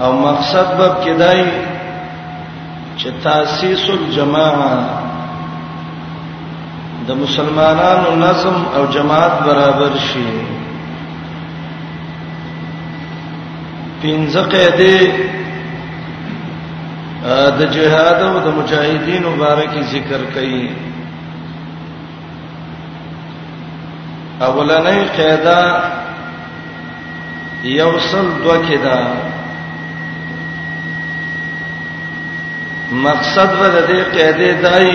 او مقصد به کدای چې تاسیس الجماعه د مسلمانانو نظم او جماعت برابر شي پنځه قاعده د جهاد او د مجاهدینو باره کې ذکر کړي اولنې قاعده یوصل دو کې ده مقصد به د دې قاعده دای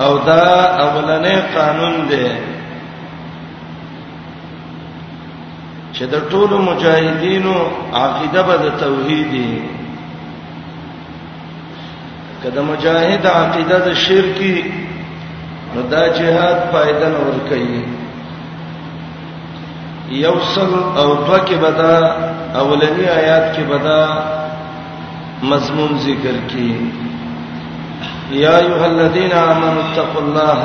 او دا اولنې قانون دی چې د ټولو مجاهدینو عقیده به د توحیدی کله مجاهد عقیده د شرکی نو دا جهاد فائدہ نه ور کوي یوصل او دو کې بدا اولنی آیات کې بدا مضمون ذکر کی یا ایها الذین آمنوا اتقوا الله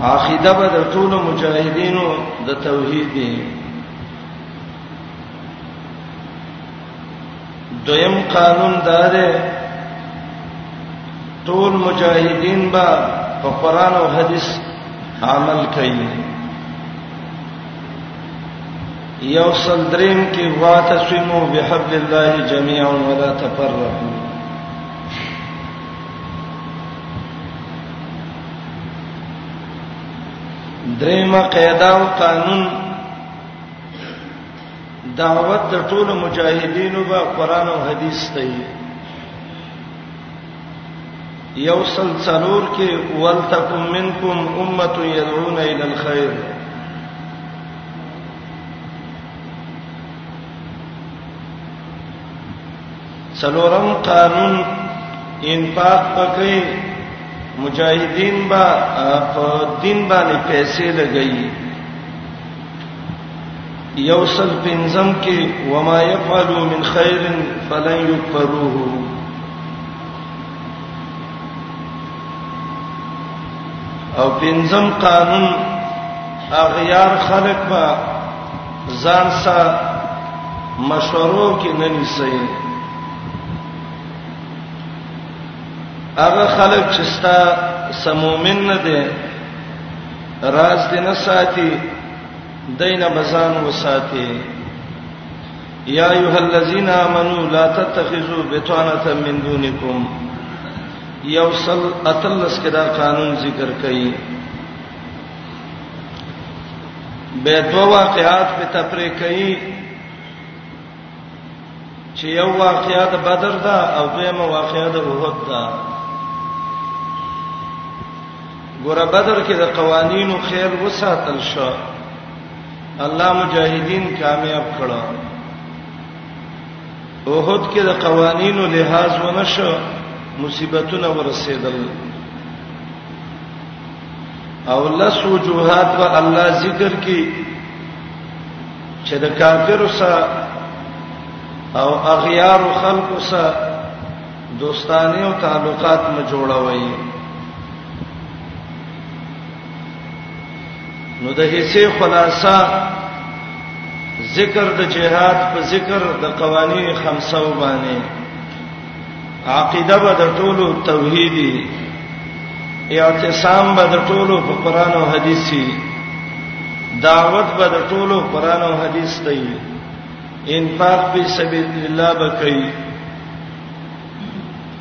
عقیده به د ټولو مجاهدینو د توحید دی دویم قانون دا دی ټول مجاهدین با په قران او حدیث عمل کوي یو سندریم کې واتسمو بحبل الله جميعا ولا تفرقوا دریمه قاعده او قانون دعوت د ټولو مجاهدینو به قران او حدیث ته یو سل څلور کې ولتکم منکم امه يدعون الى الخير څلورم قانون انفاق پکې مجاهدین با په دین باندې پیسې لګایي یوسل پنزم کې وما يفعلوا من خير فلن يكفروه او پنزم قانون اغیار خلق با ځان سره مشورو کې نه نيسي هغه خلک چې ستا سمومن نه دي راز دې نه ساتي دینه بزان وساتي یا ایه الذین آمنو لا تتخذوا بطانه من دونکم یوصل اتلس کدا قانون ذکر کړي به دوه واقعات په تفریق کړي چې یو واقعیا د بدر دا او دویمه واقعیا د احد دا ګوره بدر کې د قوانینو خیر وساتل شو الله مجاهدین کامیاب کړو احد کې د قوانینو لحاظ ونه شو مصیبتونه ورسېدل او لس وجوهات و الله ذکر کې چې د کافر سره او اغیار خلق سره دوستانه او تعلقات مو جوړوي نو د هیڅې خلاصہ ذکر د جهاد په ذکر د قوانین خمسه وبانه عقیده به د ټولو توحیدی اعتصام به د ټولو په قران او حدیث دی دعوت به د ټولو قران او حدیث دی انفاق په سبیل الله به کوي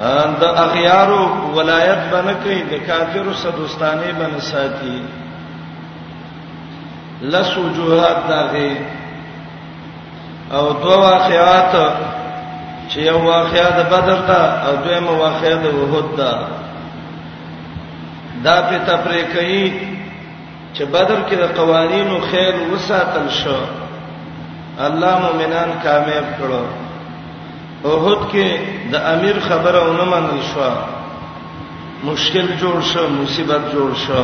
ان د اغیارو ولایت باندې کوي د کافرو صدوستانه باندې ساتي لس وجوهات داغه او دو واقعات چې یو واقعا د بدر دا او دویمه واقعا د احد دا دا په تفریقی چې بدر کې د قوانینو خیر وساتل شو الله مؤمنان کامیاب کړو احد کې د امیر خبره ونه منل شو مشکل جوړ شو مصیبت جوړ شو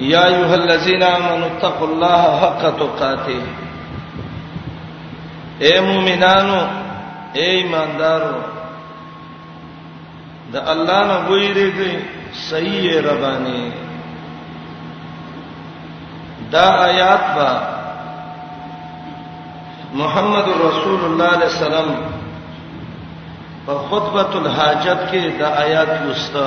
یا ایها الذین آمنوا اتقوا الله حق تقاته اے مومنانو اے ایماندارو د الله نه ویریږئ صحیح ربانی دا آیات با محمد رسول الله علیه السلام په خطبه الحاجت کې دا آیات لسته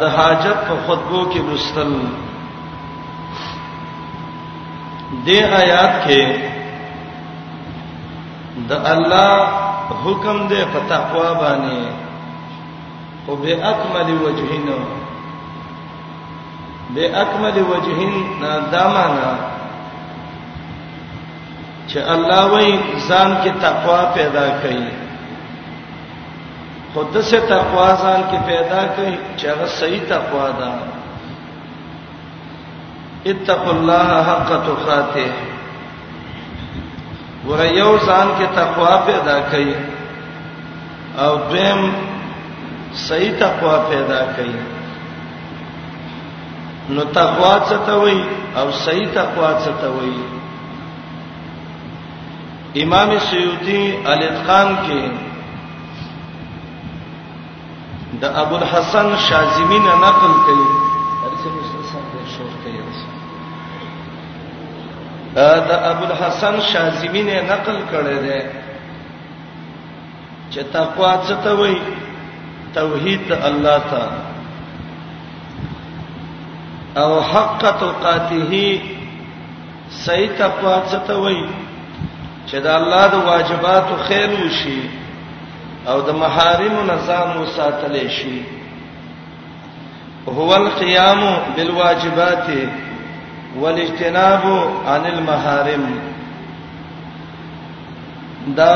د حاجت په خطبو کې لوستل د آیات کې د الله حکم دې په تقوا باندې او به اکمل وجهین به اکمل وجهین دا دمانه چې الله وای ځان کې تقوا پیدا کړي خود سه تقوا ځان کې پیدا کړي چې هغه صحیح تقوا ده اتقوا الله حق تقاته ور یو ځان کې تقوا پیدا کړي او دیم صحیح تقوا پیدا کړي نو تقوا څه ته وایي او صحیح تقوا څه ته وایي امام سیوطی الاتقان کې د ابو الحسن شاذمی نه نقل کړي د ابو الحسن شاذمی نه نقل کړي ده چې تقوا څه ته وایي توحید الله ته او حق تقاته صحیح تقوا څه ته وایي چې د الله د واجباتو خیر وشي او د محارم نظام وساتل شي هو القيام بالواجبات والاجتناب عن المحارم دا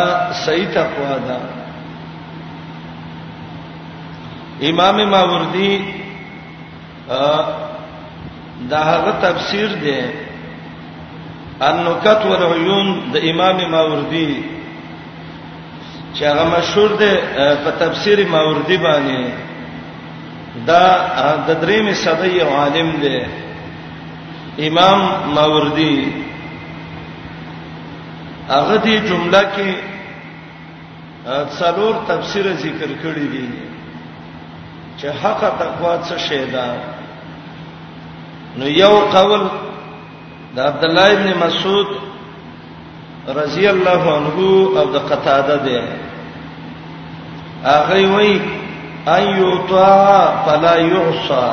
صحیح تقوا ده امام ماوردی دا هغه تفسیر دی النکت والعیون د امام ماوردی چې هغه مشهور دی په تفسیر ماوردی باندې دا د درېمې صدې یو عالم دی امام ماوردی هغه دې جمله کې څلور تفسیر ذکر کړی دي چې حق تقوا څه شی ده نو یو قول د عبد الله ابن مسعود رضی الله عنه او د قتاده ده هغه وی ايوتا فلا يعصى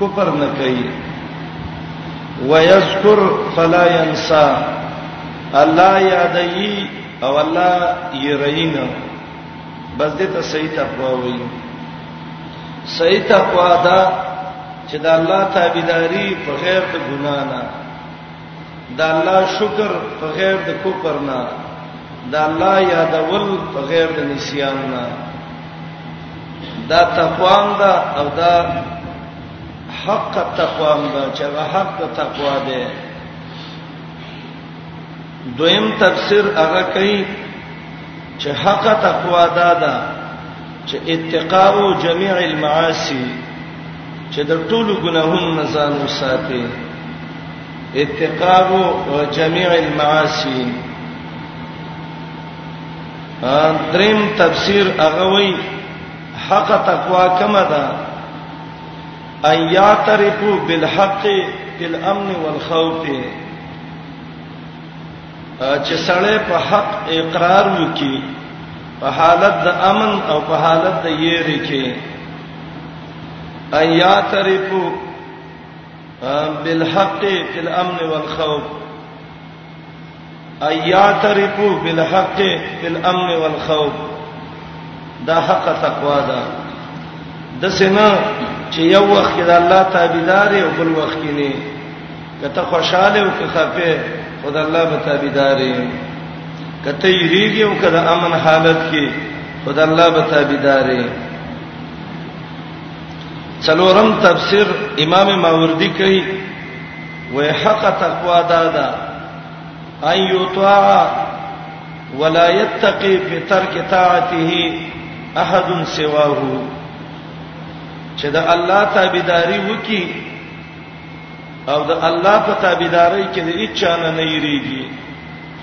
کفر نه کوي ويذكر فلا ينسى الله یادای او الله یرین بس دې ته صحیح تقوا وایي صحیح تقوا دا چې د الله تابعداري په غیر د ګنا نه دا الله شکر په غیر د کوپر نه دا الله یادول په غیر د نسیان نه دا تقوا ده او دا حق تقوا ده چې هغه حق تقوا ده دویم تفسیر هغه کوي چې حق تقوا ده چې اتقاء جميع المعاصي چې د ټولو ګناهونو نه ځان وساتي اتقاب جميع المعاصي دریم تفسیر هغه وای حق تقوا کما ده ان یعترفوا بالحق بالامن والخوف چې سړی په حق اقرار وکي په حالت د امن او په حالت د یری کې ان یعترفو بالحق فی الامن والخوف ان یعترفو بالحق فی الامن والخوف دا حق تقوا ده د سینا چې یو وخت د الله تابعدار او بل وخت کې نه کته خوشاله او که خپه خدای الله به تابعداري کته یریږي او کده امن حالت کې خدای الله به تابعداري څلورم تفسیر امام ماوردی کوي وای حق تقوا دادا ايو طاع ولا يتقي في ترك طاعته احد سواه چې دا الله تابعداري وکي او د الله په تابعداري کې د هیڅ نه نه یریږي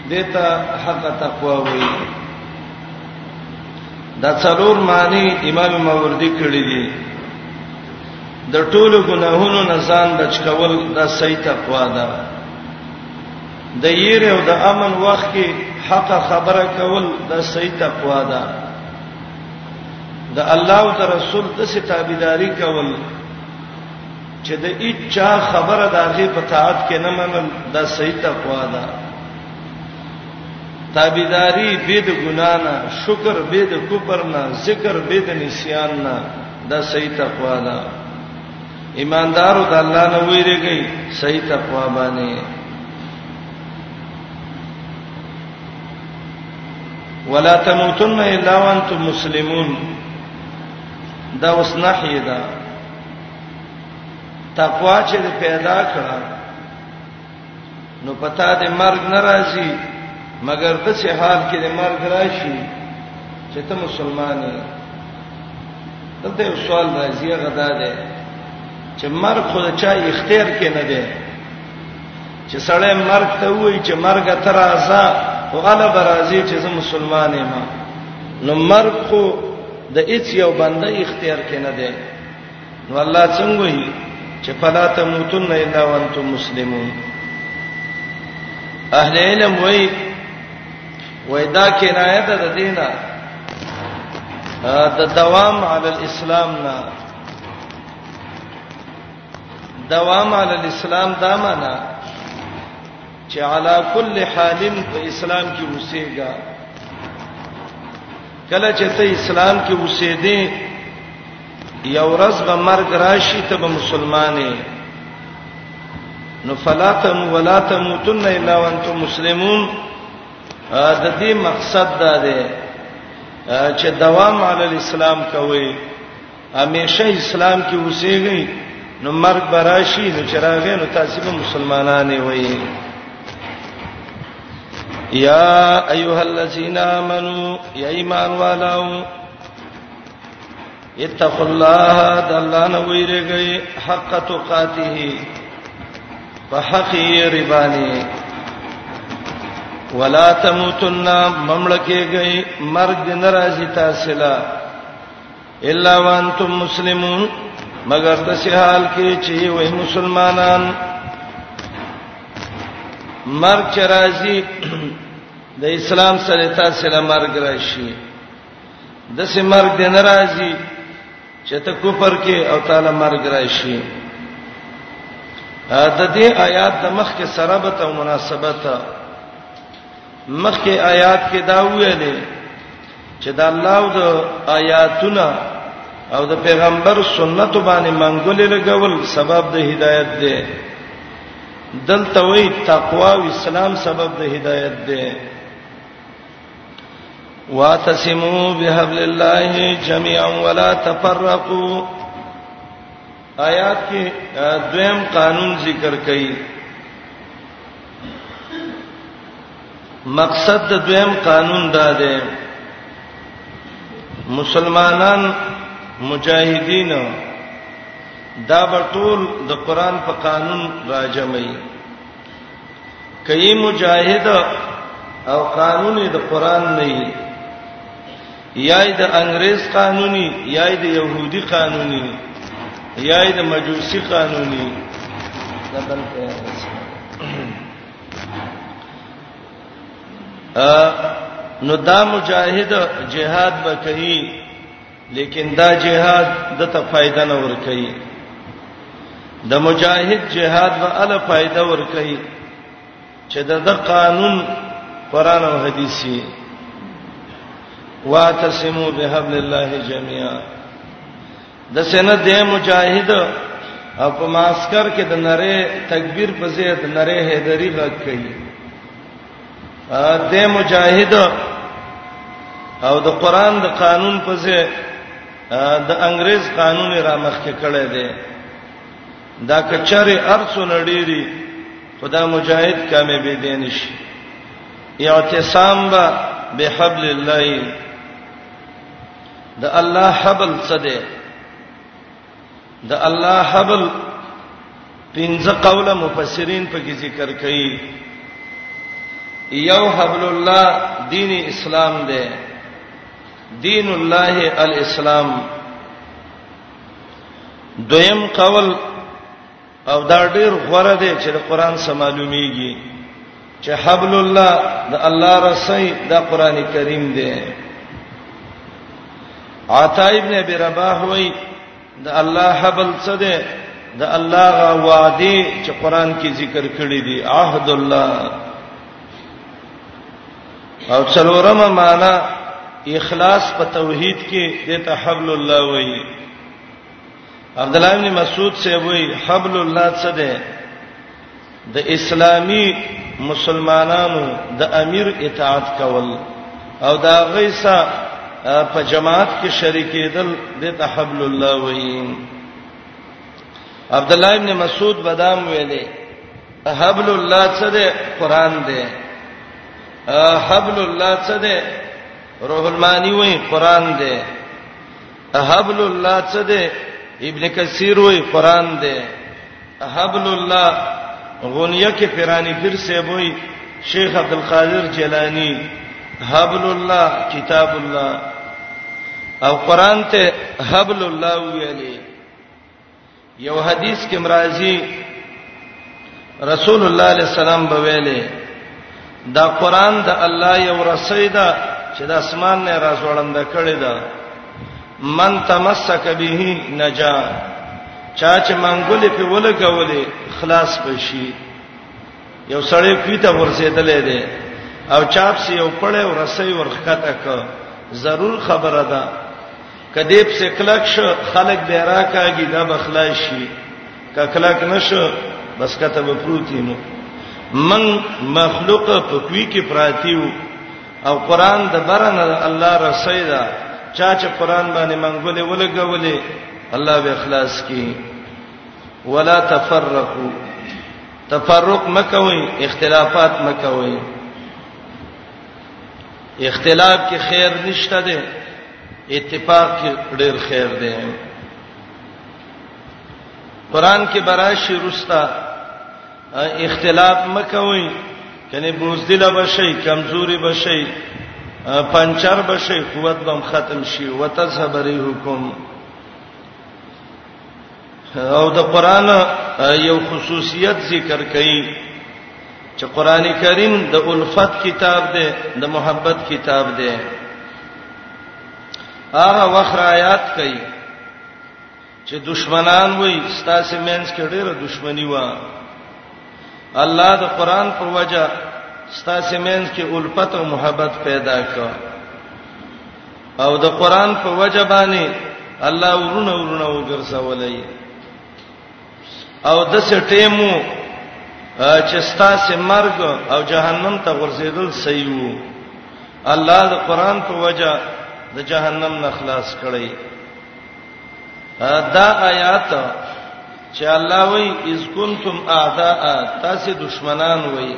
دته حق تقوا وایي دا څلور معنی امام ماوردی کړی دی د ټولو ګناهونو نه ځان بچ کول دا صحیح تقوا ده د یری او د امن وخت کې حق خبره کول دا صحیح تقوا ده د الله او د رسول د ستابیداری کول چې د اچا خبره د هغه په طاعت کې نه منل دا صحیح تقوا ده تابعداري به د ګنا نه شکر به د کفر نه ذکر به د نسیان نه دا صحیح تقوا ده ایماندارو د الله نه ویریږي صحیح تقوا باندې ولا تموتن الا وانتم مسلمون دا وسنحیدا تقوا چې پیدا کړه نو پتا دې مرګ ناراضي مګر د څه حال کې دې مرګ راشي چې ته مسلمان یې دلته یو سوال راځي هغه دا دی چې مرګ خو چا اختیار کې نه دی چې سړی مرګ ته وایي چې مرګ تر ازا او غلا برازي چې زه مسلمان یم نو مرګ خو د هیڅ یو بنده اختیار کې نه دی نو الله څنګه وي چې فلا تموتن الا وانتم مسلمون اهل علم وای وای دا کنایه ده د دینه د دوام علی الاسلام نه دوام علی الاسلام دا معنا چې علی کل حال په اسلام کې اوسېږي کله چې ته اسلام کې اوسې دې یو ورځ به مرګ راشي ته به مسلمانې نو فلا تم ولا تموتن الا وانتم مسلمون د دې مقصد دا دی چې دوام علی الاسلام کوي همیشه اسلام کې اوسېږي نو مرګ براشي نو چراغې نو تاسو به مسلمانانه وي یا ایها الذین آمنو یا ایمان والو اتقوا الله د الله نه ویریږئ حق تقاته په حق یې ربانی ولا تموتن مملکهږئ مرګ د ناراضی تاسو لا الا وانتم مسلمون مگر د سهال کې چې وای مسلمانان مرګ چرایي د اسلام سره تاسو له مرګ راشي د سمر د ناراضي چې ته کفر کې او تعالی مرګ راشي د دې آیات د مخ کې سره به ته مناسبت مخ کې آیات کې دا ویلې چې د الله او د آیاتونه او د پیغمبر سنت باندې منګولې لګول سبب د هدایت دی دلته وی تقوا او اسلام سبب د هدایت دی واتسمو بحبل الله جميعا ولا تفرقوا آیات کې دویم قانون ذکر کړي مقصد د دویم قانون دا دی مسلمانان مجاهدین دا بتول د قران په قانون راجمعي کای مجاهد او قانون د قران نه وي یای د انګريز قانوني یای د يهودي قانوني یای د مجوسي قانوني دبل ته ا نو دا مجاهد جهاد به کوي لیکن دا جهاد د ته فائدہ نه ور کوي د مجاهد جهاد به ال فائدہ ور کوي چې د قانون قران او حديثي واتسمو بحبل الله جميعا د سنه د مجاهد او په ماسکر کې د نره تکبیر په ځای د نره حیدری غږ کوي د مجاهد او د قران د قانون په ځای د انګريز قانون را مخکې کړی دی دا کچره ارڅو نړيري خدا مجاهد کمه به دین شي اعتصام با بحبل الله د الله حبل څه دی د الله حبل پنځه قوله مفسرین په کې ذکر کړي یو حبل الله دین اسلام دی دین الله الاسلام دویم قول او دا ډیر غوړه دی چې د قران سره معلومیږي چې حبل الله د الله رسي د قران کریم دی عطا ابن ابي رباح وای د الله حبل څه دی د الله غا وعده چې قران کې ذکر کړی دی عهد الله او څلورمه معنا اخلاص په توحید کې د تحبل الله وایي عبد الله بن مسعود سے وی حبل الله څه ده د اسلامی مسلمانانو د امیر اطاعت کول او دا غیسا په جماعت کې شریکېدل د تحبل الله وین عبد الله ابن مسعود بدام ویلې حبل الله څه ده قران ده حبل الله څه ده روح المانی وای قران ده حبل الله څه دی ابن کثیر وی قران دی حبل الله غنیه کې پیرانی پیر سیب وی شیخ عبد القادر جیلانی حبل الله کتاب الله او قران ته حبل الله ویلی یو حدیث کې مرাজি رسول الله علیه السلام به ویلې دا قران د الله یو رسیدا چې د اسمان نه راځوړند کړي دا من تمسک به نجا چا چې منګولې په ولګولې خلاص بشي یو سړی پیته ورسېدلې ده او چاپ سی یو پړې ورسې ورخته ک ضرور خبره ده کدی په سکلک ش خلک به راکاږي دا بخلای شي ککلک نشو بس کته به پروتي نو من مخلوق په کوي کې پراتیو او قران د برن الله رسیدا چا چې قران باندې منګولې ولګولې الله به اخلاص کی ولا تفرقوا تفرق مکوئ اختلافات مکوئ اختلاف کې خیر نشته ده اتفاق ډیر خیر دی قران کې براشي رستا اختلاف مکوئ کني بوزدل بشي کمزوري بشي پنچر بشي قوت بم ختم شي وتذهب ريحكم او د قران یو خصوصیت ذکر کړي چې قران کریم د الفت کتاب دی د محبت کتاب دی هغه وخر آیات کوي چې دشمنان وای ستاسو مینس کې ډېره دشمنی و الله د قران پر وجه ستاسو مینس کې الفت او محبت پیدا کړ او د قران په وجبانه الله ورونه ورونه وګرځولای او د سټیمو چې ستاسو مرګ او جهنم ته ورسېدل صحیح وو الله د قران په وجه د جهنم نه خلاص کړي دا آیات چې الله وایي اذ کنتم اعداء تاسو دشمنان وایي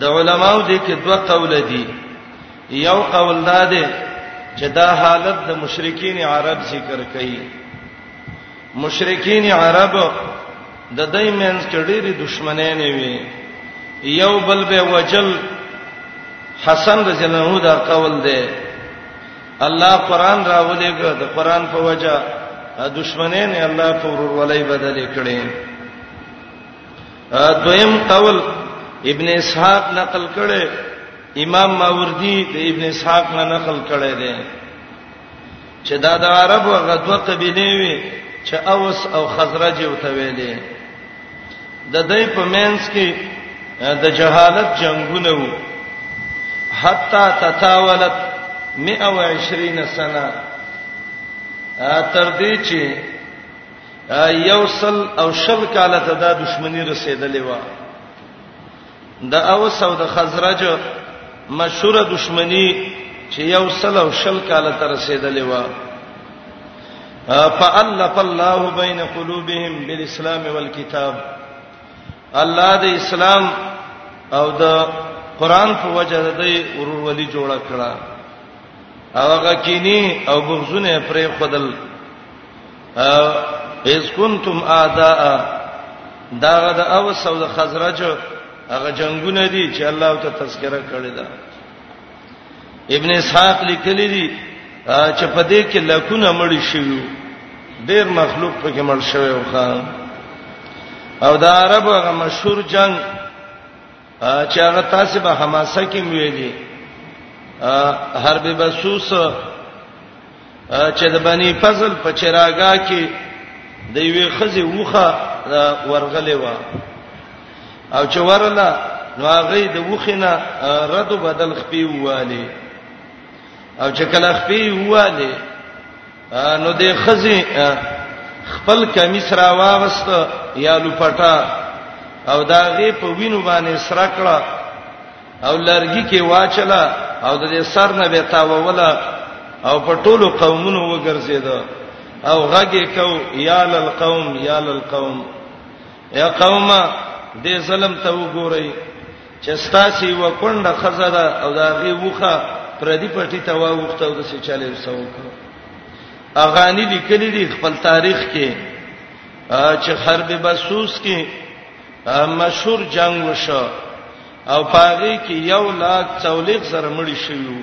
د علماو دې کې دوه قول دي یو قول دا دی چې دا حالت د مشرکین عرب ذکر کوي مشرکین عرب د دای مینس کې ډېری دښمنان نه وي یو بل به وجل حسن رضی الله عنه دا قول دی الله قران راولېګو د قران په وجه دښمنان الله پر ورولې بدلې کړي دویم قول ابن اسحاق نقل کړي امام ماوردی د ابن اسحاق نه نقل کړي دي چې دا د عرب او غدوه قبيله وي چې اوس او خزرج او تویلې د دې په مینس کې د جهالت جنگونه وو حتا تتاولت 120 سنه تر دې چې یوصل او شل کاله ته دا دښمنی رسیدلې و د اوس او د خزرج مشهور دښمنی چې یوصل او شل کاله ته رسیدلې و فالف الله بین قلوبهم بالاسلام والکتاب الله د اسلام او د قران په وجه د ورورولي جوړ کړه هغه کینی او بغزونه پرې خدل اذ کنتم اعداء دا د اوس او د خزرج هغه جنگونه دي چې الله ته تذکرہ کړی دا ابن اسحاق لیکلی دي چې په دې کې لکونه مړی شوی ډیر مخلوق په کې مړ شوی او خان او دا عربو هغه مشهور جنگ چې هغه تاسو به حماسه کې ویلي حرب بسوس چې د بنی فضل په چراغا کې د یوې خزي وخه ورغلې و او چې ورله نو هغه د وخینه رد بدل خپي واله او چې کله خپي واله نو د خزي خپل کمیس را واغست یا لپټا او داغه په وینو باندې سره کړه او لرګي کې واچلا او د سر نه به تاوولا او په ټولو قومونو وګرځید او غږی کو یا للقوم یا للقوم یا قومه دې ظلم ته وګورئ چې ستاسو یو کونډه خزه ده او دا غي وخه پردي پټي ته واوخته او د څه چاله وسو کو اغانی لیکلي دي خپل تاریخ کې چې حرب بسوس کې مشهور جنگ وشو او پاره کې یو لاک 40 زره مړي شوی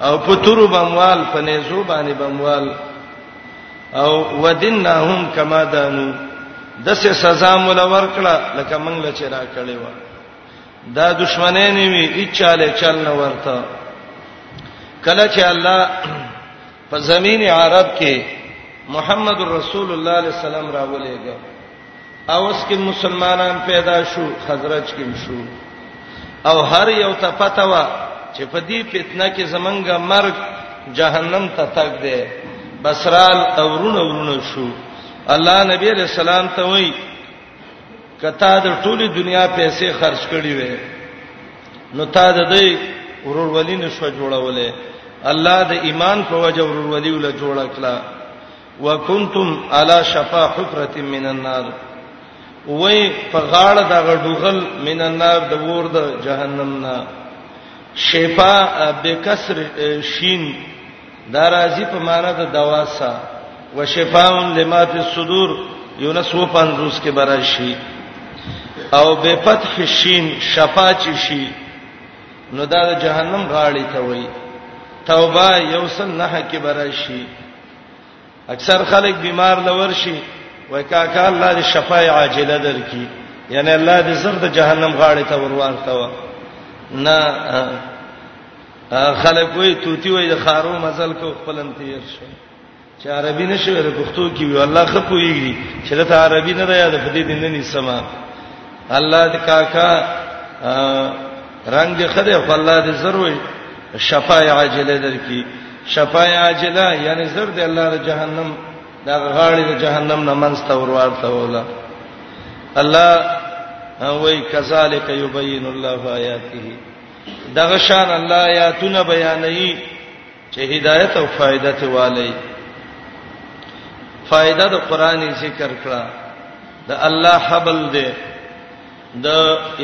او په تورو بموال په نيزو باندې بموال او ودنهم کما دانو دسه سزا مول ورکړه لکه موږ لچ را کړی و دا دشمنه نه وی اچاله چل نه ورته کله چې الله په زمين عرب کې محمد رسول الله صلی الله علیه وسلم راولېګو اوس کې مسلمانان پیدا شو خزرج کې شو او هر یو ته پته و چې په دې فتنه کې زمنګ مرګ جهنم ته تک دی بسرال او ورونه ورونه شو الله نبی علیہ السلام ته وای کته د ټوله دنیا پیسې خرج کړي وې نو تا د دې ورورولین شو جوړولې الله د ایمان په وجه ورورولې ول جوړ کړه وکنتم علی شفا حفرت من النار وای په غاړه د غډوغل من النار د ور د جهنم نه شفا بکسر شین دارازی په معنا د دواسا وشفاء لما فی الصدور یونس و 50 کې براشي او به فتح شین شفا چی شي نو دا د جهنم غاړې ته وای توبه یوسل نه کې براشي اکثر خلک بیمار لور شي وای کاکا الله دې شفای عاجله درکې یعنی الله دې زر د جهنم غاړې ته ورورته و نه خلک وای توتی وای د خارو مزل کو خپلم تیر شو چې عربي نشو د پښتو کې وی الله خپويږي چې د عربي نه رایا د فدې دین نه سما الله دې کاکا رنگ دې خده خو الله دې ضرور شفای عاجله درکې شفای عاجله یعنی زر دې الله د جهنم دا غاړي د جهنم نه منسته ورورته ولا الله وای کذالک یبین الله آیاته دغه شان الله آیاتونه بیانوي چې هدایت او فائدہ ته والی فائدہ د قران ذکر کړه د الله حبل دی د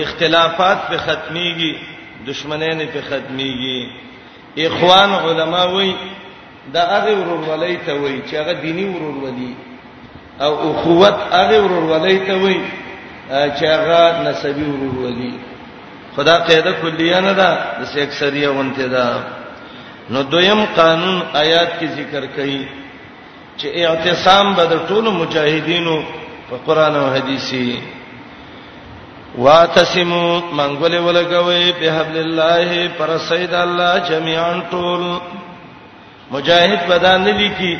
اختلافات په ختميږي دشمنان په ختميږي اخوان علما وای دا هغه ورورولۍ ته وای چې هغه دینی ورورولۍ او اخوت هغه ورورولۍ ته وایي چې هغه نسبی ورورولي خدا قاعده کلیه نه ده د سیکسریه ونته ده نو دویم قانون آیات کې ذکر کړي چې اعتصام به د ټولو مجاهدینو په قران او حديثي واتسمو منګولې ولګوي په حبل الله پر سید الله جميعا ټول مجاهد بدا نه لیکي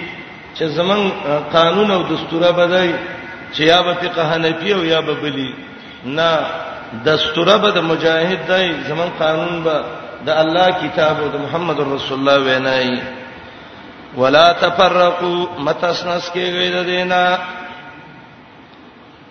چې زمون قانون او دستور بدای چې یا به فقه حنفی او یا به بلی نه دستور به د مجاهد دی زمون قانون به د الله کتاب او د محمد رسول الله وینای ولا تفرقوا متسنس کېږي د دینه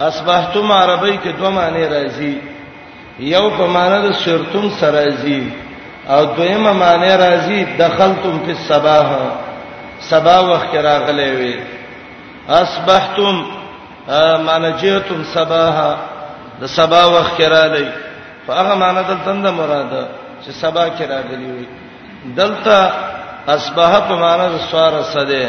اصبحتم عربی کې دوه معنی راځي یو په معنی د سرتم سره راځي او دویمه معنی راځي دخلتم فی الصباح سبا وخت راغلې وي اصبحتم مانجیتم صباح د سبا وخت راغلې فهغه معنی دلته د مراد چې سبا کې راغلي وي دلته اصبح په معنی د سوار سده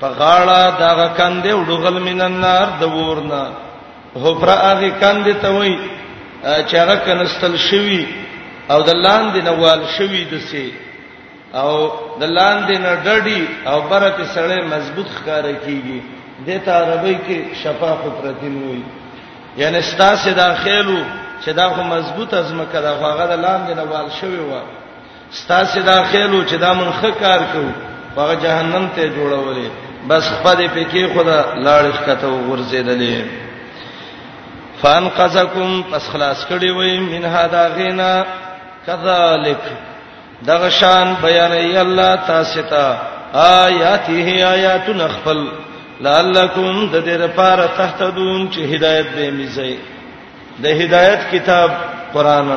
په غاړه دغه کندې وډغل من النار د ورنا حفره هغه کندې ته وای چې هغه کنستل شوی او د لاندې نوال شوی د سي او د لاندې نه ډډي او برته سړې مضبوط ښکار کیږي د ته عربی کې شفاف پرتین وای یعنی ستاسو داخلو چې دا خو مضبوط ازمکه دا هغه د لاندې نوال شوی و ستاسو دا خیالو چې دا مون خه کار کو په جهنم ته جوړولې بس خپل پکې خدا لاړ ښکته وغورځیدلې فان قزکم پس خلاص کړي وې من هدا غینا کذالک دغه شان بیان ای الله تاسو ته آیاته آیاتن خپل لعلکم د دې لپاره تهتدون چې هدایت به میځي د هدایت کتاب قران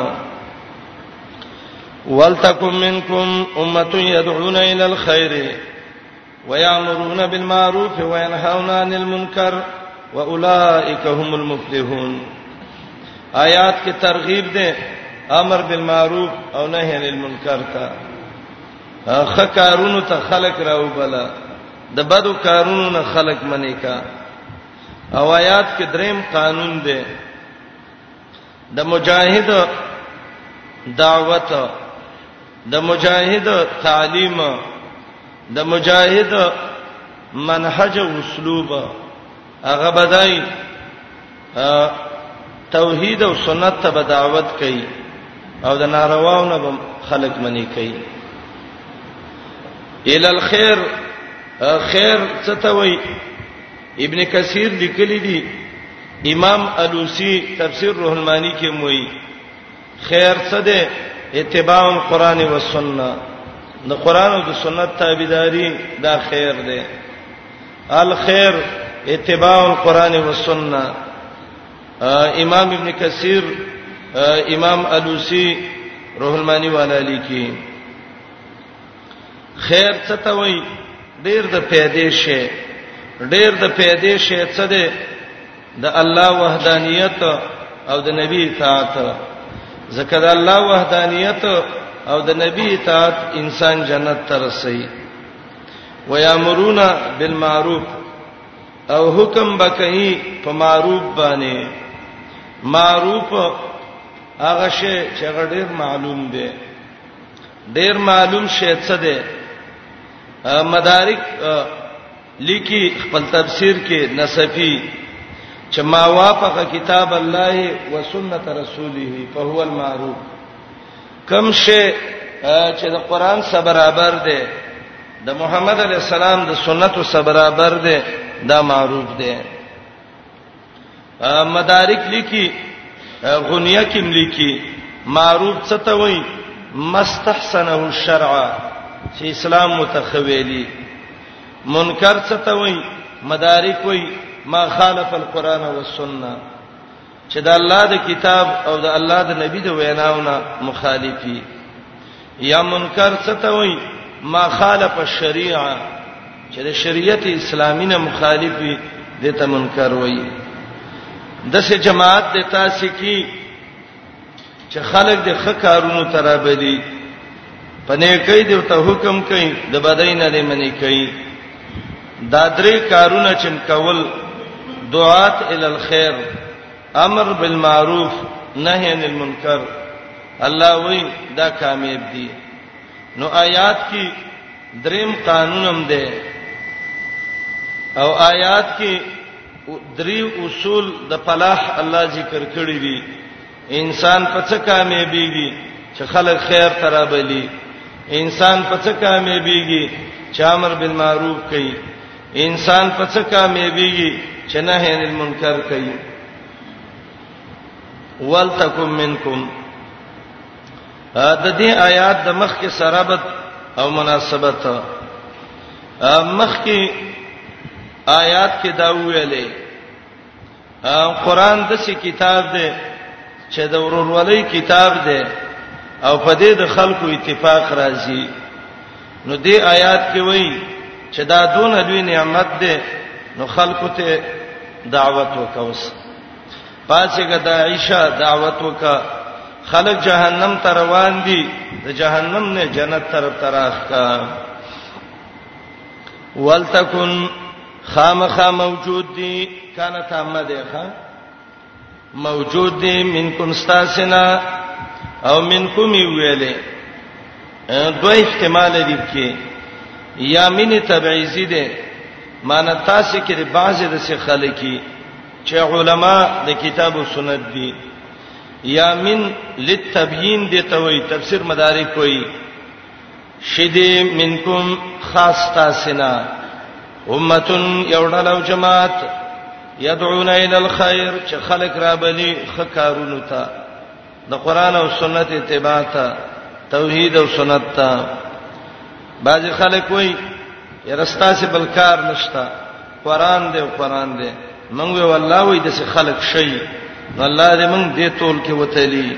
ولتکم منکم امه يدعون الى الخير ويامرون بالمعروف وينهون عن المنکر واولئک هم المفلحون آیات کې ترغیب ده امر بالمعروف او نهی عن المنکر ته خکارونو ته خلق راو بلا د بدو کارونو نه خلق منی کا او آیات کې دریم قانون دی د مجاهد دعوت د مجاهد تعلیم د مجاهد منهج او اسلوب هغه بدای توحید او سنت ته دعوت کوي او د نارواو نه خلق منی کوي ال الخير خیر څه ته وایي ابن کثیر لیکلی دی امام الوسی تفسیر روح المانی کې موي خیر څه ده اتباع القرآن والسنه د قرآن او د سنت تابعداري دا خیر ده الخير اتباع القرآن والسنه امام ابن کثیر امام الوسی روح المانی والا لیکي خیر څه ته وای ډیر د پیدې شي ډیر د پیدې شي څه ده د الله وحدانیت او د نبی اطاعت زکه د الله وحدانیت او د نبی اطاعت انسان جنت ته رسي ويامرون بالمعروف او حکم بکئی په معروف باندې معروف هغه شی چې غډیر معلوم دی ډیر معلوم شی څه ده مدارک لیکي خپل تفسیر کې نصفی چې ما وافق کتاب الله و سنت رسوله فهو المعروف کم شی چې د قران سره برابر دی د محمد علی السلام د سنتو سره برابر دی دا معروف دی مدارک لیکي غنیه کې لیکي معروف څه ته وایي مستحسنه الشرع چې اسلام متخویلی منکر څه ته وایي مدارک وایي ما خالف القرآن والسنه چې د الله د کتاب او د الله د نبی د ویناونه مخالفي یا منکر څه ته وای ما خالف الشریعه چې د شریعت اسلامي نه مخالف وي دته منکر وای دسه جماعت د تاسو کی چې خلک د خکارونو ترابلی پنه کوي د ته حکم کوي د بدای نه دی منی کوي دا درې کارونه چې کول دعات ال الخير امر بالمعروف نهي عن المنکر الله وی دا کامیاب دي نو آیات کې دریم قانون هم ده او آیات کې درې اصول د فلاح الله ذکر کړی دي انسان په څه کامیابیږي چې خلک خیر ترابلی انسان په څه کامیابیږي چې امر بالمعروف کوي انسان په څه کامیابیږي چې نهی عن المنکر کوي ولتکم منکم د دې آیات د مخ کې سرابت او مناسبت مخ کې آیات کې دا ویلې قرآن د څه کتاب دی چې د ورورولۍ کتاب دی او په دې د خلکو اتفاق راځي نو دې آیات کې وایي چې دا دون دوی نعمت ده نو خلکو ته دعوت وکوس پاسګه د عائشہ دعوت وکا خلک جهنم ته روان دي د جهنم نه جنت طرف تراخ کا ولتکن خامخا موجود دي کانه تامه ده ښا موجود دی منکم استاسنا او منکم ویلې دوه احتمال دي کې یا من تبعیزی ده معنی تاسو کې د بعضې د څه خلکی چې علما د کتاب او سنت دي یا من للتبیین دي ته وی تفسیر مدارک وی شدی منکم خاص تاسنا امتن یوډلو جماعت يدعون الى الخير چې خلق را بلی خکارونو ته د قران او سنت اتباع ته توحید او سنت ته بعض خلک وای یرستا سي بلکار نشتا قران دې قران دې منګ وی والله وای د خلک شي والله دې منګ دې تول کې وتلی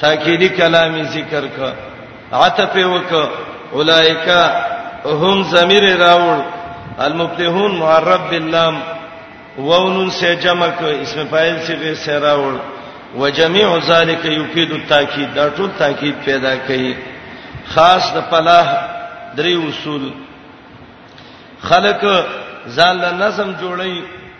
تاکیدی کلام ذکر ک عتف وک اولائک هم ضمیر راول المفلحون معرب باللام وونن سے جمع ک اسم فاعل سے به سے راول وجميع ذلك يفيد التاكيد دا ټول تاکید پیدا کوي خاص د فلاح درې اصول خلق ځان له نظم جوړي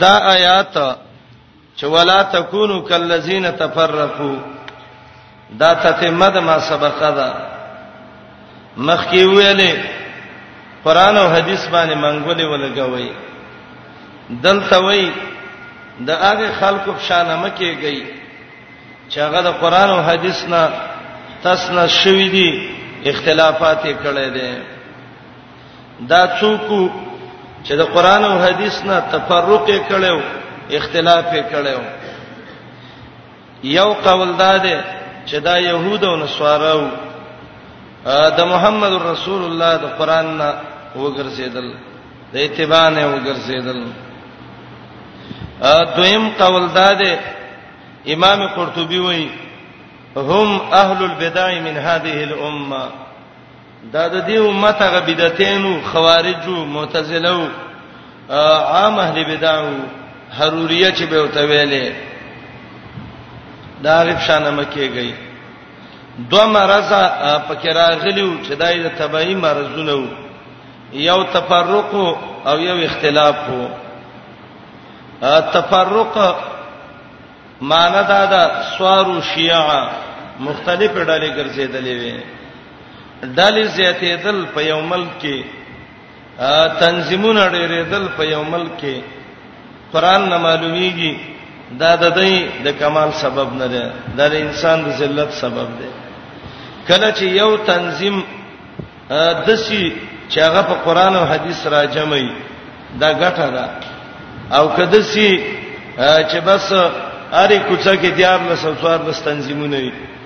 دا آیات چې ولا تکونو کلذین تفرقوا دا تتمه د ما سبقه ده مخکې ویلې قران او حدیث باندې منګولې ولګوي دلته وای د هغه خلکو په شان مکیږي چې هغه د قران او حدیث نه تاسو نه شوې دي اختلافات کړي دي دا څوک چې د قران او حدیث نه تفرق کړو اختلاف کړو یو قول دا دی چې دا يهود او نصاراو د محمد رسول الله د قران نه وګرځیدل د اتباع نه وګرځیدل دویم قول دا دی امام قرطبي وایي هم اهل البدع من هذه الامه دا د دې امت هغه بدعتینو خوارجو معتزلو عام اهل بدعو حروریه چې به وته ویلې دا غیب شانه مکیږي دو مرز پکې راغلیو چې دای د تبعی مرزونه یو تفرق او یو اختلاف وو تفرق معنی دا ده سوارو شیعه مختلف ډلې ګرځېدلې وي ډلې زیاتېدل په یو ملک کې تنظیمونه ډېرېدل په یو ملک کې قران نه معلومیږي دا د دې د کمال سبب نه ده دا د انسان د ذلت سبب ده کله چې یو تنظیم دسی چې هغه په قران او حدیث راجمعي دا ګټه ده او کده سی چې بس اری کوڅه کې دیار لسوار لس تنظیمونه وي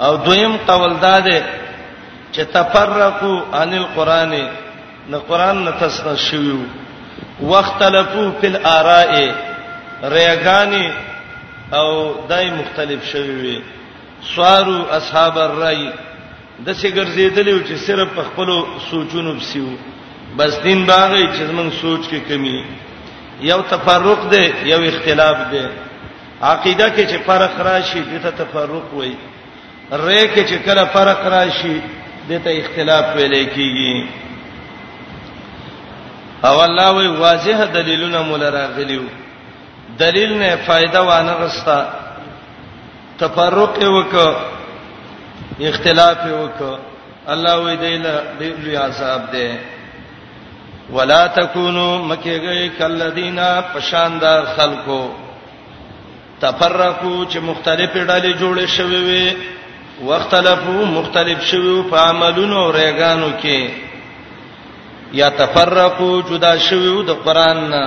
او دویم قول دا ده چې تفرقوا عن القران نه قران نه تسنه شویو واختلفوا فی الاراء ریګانی او دای مختلف شوی وي سوارو اصحاب الرای د څه ګرځیدلی چې صرف په خپل سوچونو بسیو بس دین باغی چې موږ سوچ کې کمی یو تفرق دی یو اختلاف دی عقیده کې چې فرق راشي دته تفرق وایي رې کې چې کله فرق راشي دته اختلاف ویل کیږي او الله وی واضح دلیلونه مول راغلیو دلیل نه فائدہ وانه غستا تفرق وک اختلاف وک الله وی دیل دی عذاب ده ولا تکونو مکیږي کلذینا پشان دا خلکو تفرقو چې مختلف ډلې جوړې شوې وي واختلفو مختلف شوو په عملونو او ریګانو کې یا تفرقو جدا شوو د قران نه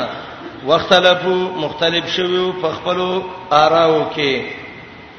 واختلفو مختلف شوو په خپلو آراو کې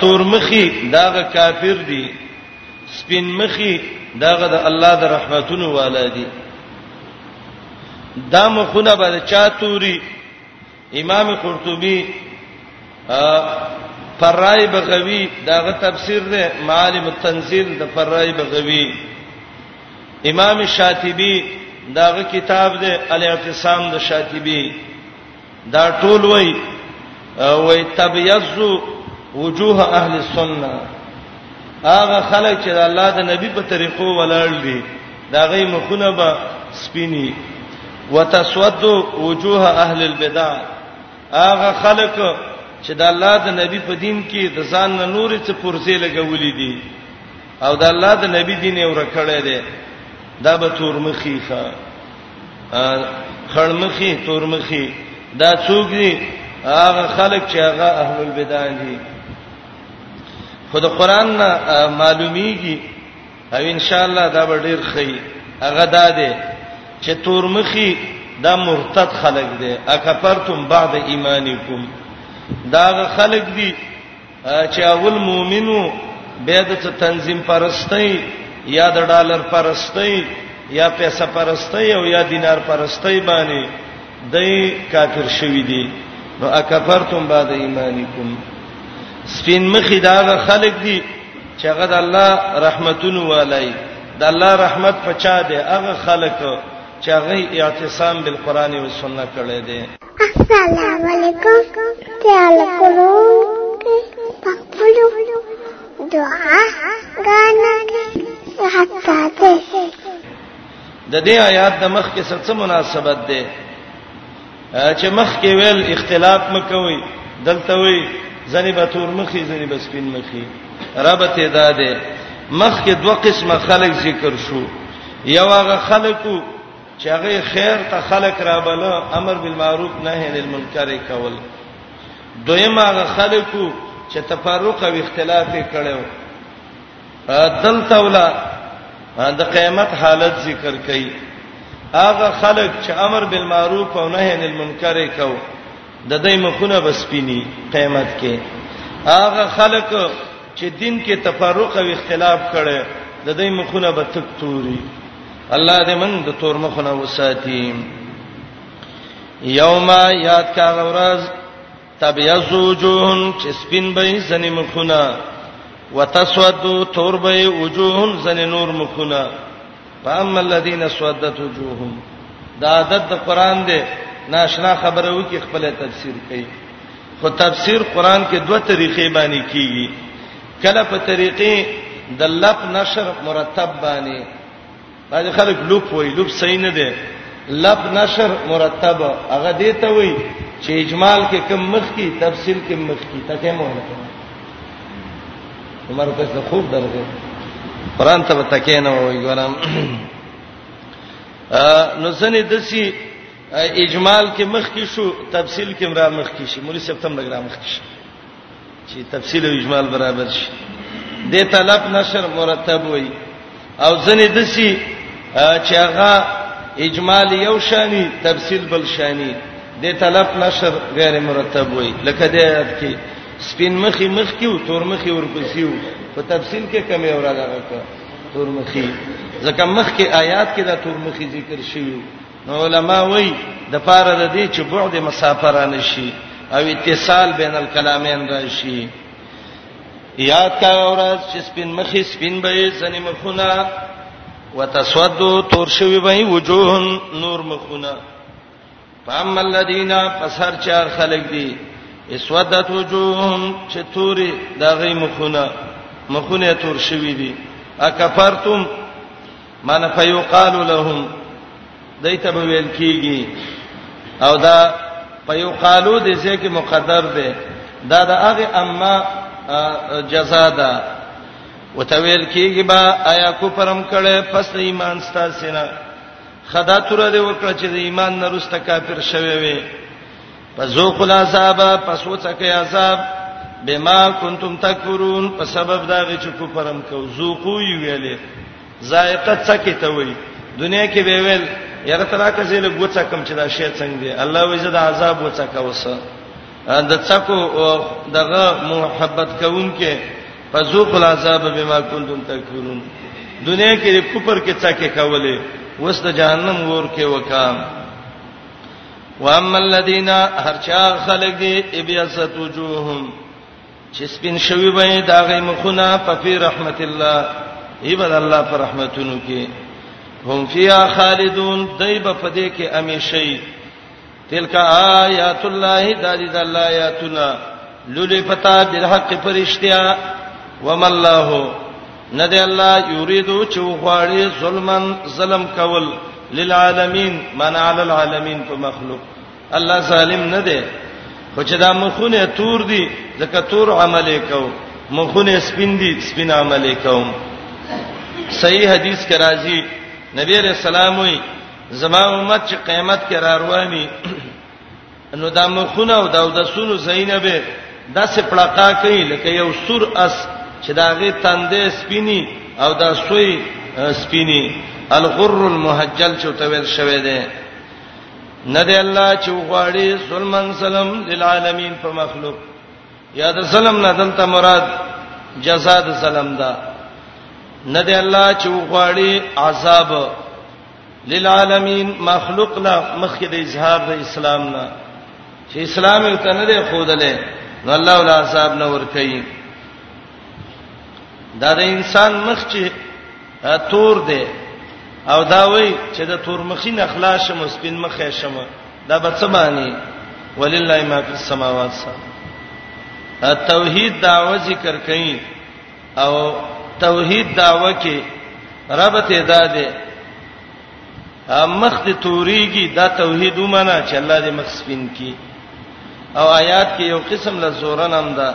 تورمخي داغه کافر دي سپین مخي داغه د الله د رحمتونو والا دي دا مخونه به چا توري امام قرطبي فرای بغوی داغه تفسیر ده معالم التنزیل د فرای بغوی امام شاطبی داغه کتاب ده الاعتصام د شاطبی دا ټول وای وای تبيز وجوه اهل السنه هغه خلک چې الله د نبی په طریقو ولاړ دي دا غي مخونه به سپینی وتسود وجوه اهل البدع هغه خلک چې د الله د نبی په دین کې د ځان نه نور څه پرځې لګولې دي او د الله د نبی دین یې ورکړې ده دا به تورمخیخه خړمخي تورمخي دا څوک دي هغه خلک چې هغه اهل البدع دي خود قران نه معلومیږي او ان شاء الله دا به ډیر خي هغه دا دي چې تورمخي دا مرتد خلک دي اکفرتم بعد ایمانکم دا خلک دي چې اول مؤمنو به د تنظیم پرستۍ یا د ډالر پرستۍ یا پیسې پرستۍ او یا دینار پرستۍ باندې دای کافر شوی دی نو اکفرتم بعد ایمانکم سپین مخی دا خلک دي چې هغه د الله رحمتونو والای د الله رحمت پچا دی هغه خلک چې هغه اعتصام بالقران او سنت کړي دي السلام علیکم تعال کولو پخپلو دعا غانا حتا ته د دې آیات د مخ کې څه مناسبت ده چې مخ کې ویل اختلاف مکوي دلته وی ځنی به تور مخي ځنی به سپین مخي رابطه ده ده مخ کې دوه قسمه خلک ذکر شو یو هغه خلکو چې هغه خیر ته خلق را بلو امر بالمعروف نهی عن المنکر کول دویم هغه خلکو چې تفرق او اختلاف کړو دلته ولا د قیامت حالت ذکر کړي هغه خلک چې امر بالمعروف او نهی عن المنکر کوي د دې مخونه بسپینی قیامت کې هغه خلک چې دین کې تفرق او اختلاف کړي د دې مخونه به تک توري الله دې موږ د تور مخونه وساتي یوم یاد کا غورز تبیز وجوهن چې سپین به زنی مخونه وتسود تور به وجوهن زنی نور مخونه فاما الذين سودت وجوههم دا عادت د قران دی ناشنا خبره وکي خپل تفسیر کوي خو تفسیر قران کې دوه طریقې باندې کیږي کله په طریقې د لب نشر مرتب باندې باندې خلک لوپ وای لوپ صحیح نه دی لب نشر مرتب هغه دی ته وای چې اجمال کې کم مخ کی تفصیل کې مخ کی تکه مهله عمر ته څه خوب درځي قران ته تکې نه وای ګورم نو سنې دسی اجمال کې مخ کې شو تفصیل کې مرا مخ کې شي مولوی صاحب تم لګرا مخ کې شي چې تفصیل او اجمال برابر شي د طلب نشر مرتب وای او ځنې دسی چې هغه اجمال یو شانی تفصیل بل شانی د طلب نشر غیر مرتب وي لکه د آیات کې سپین مخي مخ کې او تور مخي ورپسې وو په تفصیل کې کمی اورا دغه کا تور مخي ځکه مخ کې آیات کې دا تور مخي ذکر شوی نو علما وایي د پاره د دې چې بعد مسافرانه شي او اتصال بین الکلامین راشي یاد کا اورات چې سپین مخې سپین به زنی مخونه وتسودو تور شوی به وجوه نور مخونه فاما الذين فسر چار خلق دي اسودت وجوههم چې توري دغه مخونه مخونه تور شوی دي اکفرتم معنی فیقال لهم دایته به ویل کیږي او دا فیقالو د څه کې مقدر دی دا د هغه اما جزاء ده وتویل کیږي با آیا کو پرم کړه پس د ایمان ستا سینا خدا تر دې وکړه چې د ایمان نرسته کافر شوي وي فذوق العذاب پس وڅکه عذاب بما کنتم تکفرون په سبب دا چې کو پرم کو ذوقو ویلې ذائقه څکه ته وای دنیا کې به ویل یاره ترا کزې له ګوڅه کم چې دا شی څنګه دی الله وې زه د عذاب وڅه کا وسه د څکو دغه محبت کوونکې فذوق العذاب بما كنتم تکفرون دنیا کې د کوپر کې څکه کولې وس د جهنم ور کې وکام واما الذين هرچا خلق دي ابيست وجوههم چې سپین شوی به دا غي مخونه په فی رحمت الله ایبد الله پر رحمتونو کې هم فیا خالدون دایب په دې کې امیشي تلک آیات الله دالی د الله آیاتنا لولې پتا بالحق پرشتیا وم الله نه دی الله یریدو چې غواړي ظلمن ظلم کول للعالمین من علی العالمین په مخلوق الله ظالم نه دی خو چې دا مخونه تور دي ځکه تور عمل وکاو مخونه سپین دي سپین عمل وکاو صحیح حدیث کې راځي نبی رسول الله وي زما امت چې قیامت کې را رواني نو دا مخونه او دا د سونو زینب دا سپړقا کوي لکه یو سور اس چې داغه تندې سپینی او دا سوی سپینی الغر المحجل چې تویل شوی دی نه دی الله چې غواړي ظلمن سلام للعالمین په مخلوق یا د سلام نه دلته مراد جزاء د سلام ده نه دی الله چې غواړي عذاب للعالمین مخلوق لا مخکې د اظهار د اسلام نه چې اسلام یې تنه دی خودلې نو الله ولا عذاب نه ور کوي دا د انسان مخ چې تور دی او دا وای چې د تور مخی نه خلاص شم سپین مخه شم دا به څه معنی ولله ما فی السماوات توحید دعوه ذکر کئ او توحید دعوه کې رب ته داده مخ دې توریږي دا توحید ومنه چې الله دې مخ سپین کی او آیات کې یو قسم له زورن هم ده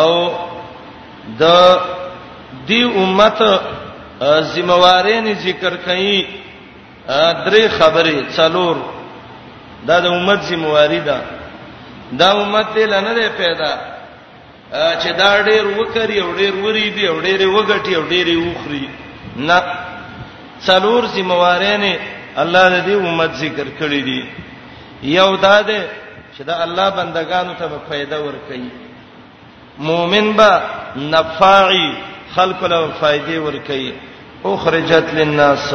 او د دی امت ذمہوارین ذکر کړي درې خبرې څلور دا د امت ذمہواری ده دا امت دې لنه پیدا چې دا ډېر وکړي او ډېر وري دي او ډېر وګټي او ډېر وخري نه څلور ذمہوارین الله دې امت ذکر کړی دي یو دا ده چې دا الله بندگانو ته فائدہ ورکړي مؤمن با نفعی خلق له فائدې ورکړي اخرجت للناس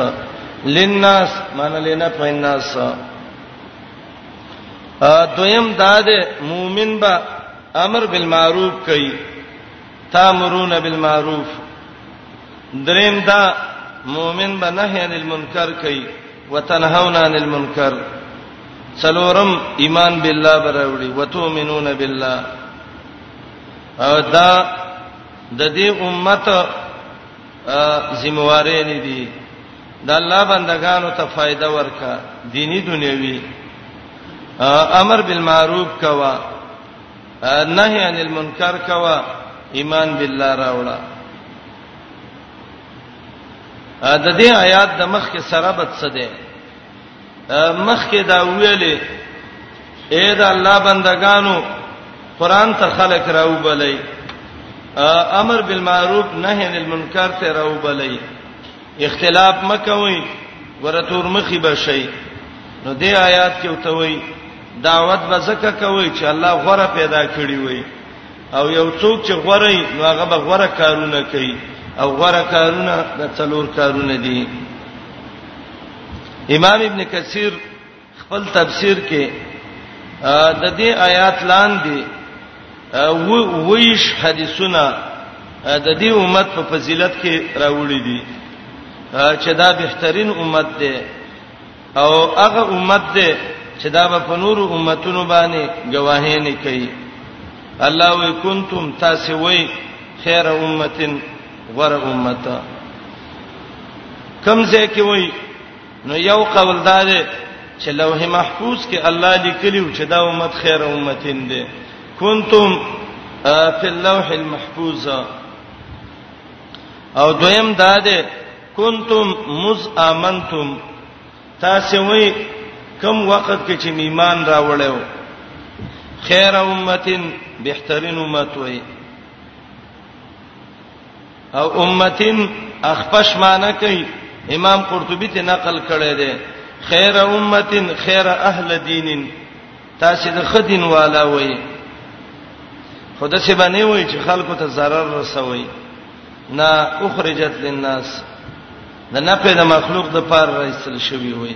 للناس معنی لنا فالناس ا دویم دا ده مؤمن با امر بالمعروف کوي تامرون بالمعروف دریم دا مؤمن به نهی عن المنکر کوي وتنهون عن المنکر څلورم ایمان بالله براوړي وتؤمنون بالله او دا د دې امت ذمہوارې نه دي د الله بندگانو ته فائدہ ورکا دینی دنیوي امر بالمعروف کوا نهی عن المنکر کوا ایمان بالله راوړه د دې آیات د مخ کې سره بد څه ده مخ کې دا ویلې اے دا الله بندگانو قران ته خلق راو بلې امر بالمعروف نهی عن المنکر ته راو بلې اختلاف مکوئ ورتور مخي بشي نو دې آیات کې وتوي دعوت بزکه کوي چې الله غره پیدا کړی وي او یو څوک چې غوړه نو هغه به غوړه کارونه کوي او غوړه کارونه د څلور کارونه دي امام ابن کثیر خپل تفسیر کې د دې آیات لاندې و ویش حدیثونه د دې امت په فضیلت کې راوړي دي چې دا بهترین امت ده او هغه امت دې چې دا به په نورو امتونو باندې گواهی نه کوي الله وی کنتم تاسو وی خیر امتن غر امته کم ځای کې وی نو یو قول دا دی چې لوح محفوظ کې الله لیکلی چې دا امت خیر امتین دی کنتم فی اللوح المحفوظ او دویم دا دی کنتم مز امنتم تاسو وای کوم وخت کې چې ایمان راوړیو خیر امتين بهترین امت وای او امتين اخپش معنی کوي امام قرطبي ته نقل کړی دی خیر امتين خیر اهل دینن تاسو د خدین والا وای خدای سي باندې وای چې خلکو ته zarar رسوي نه اخرجت للناس د نفع د مخلوق د پار رسل شوی وي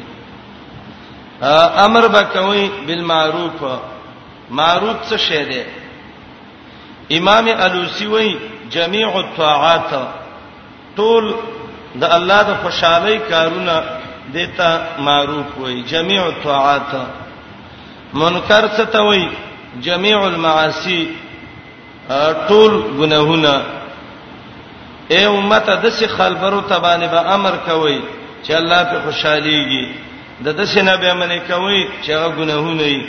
امر بکوي بالمعروف معروف څه شی دی امام الوسی وی جميع الطاعات ټول د الله د خوشحالي کارونه دته معروف وي جميع الطاعات منکر څه ته وي جميع المعاصي ټول ګناهونه اے امته د څه خلبرو تبانه به امر کوي چې الله په خوشاليږي د د څه نه به من کوي چې هغه ګناهونه وي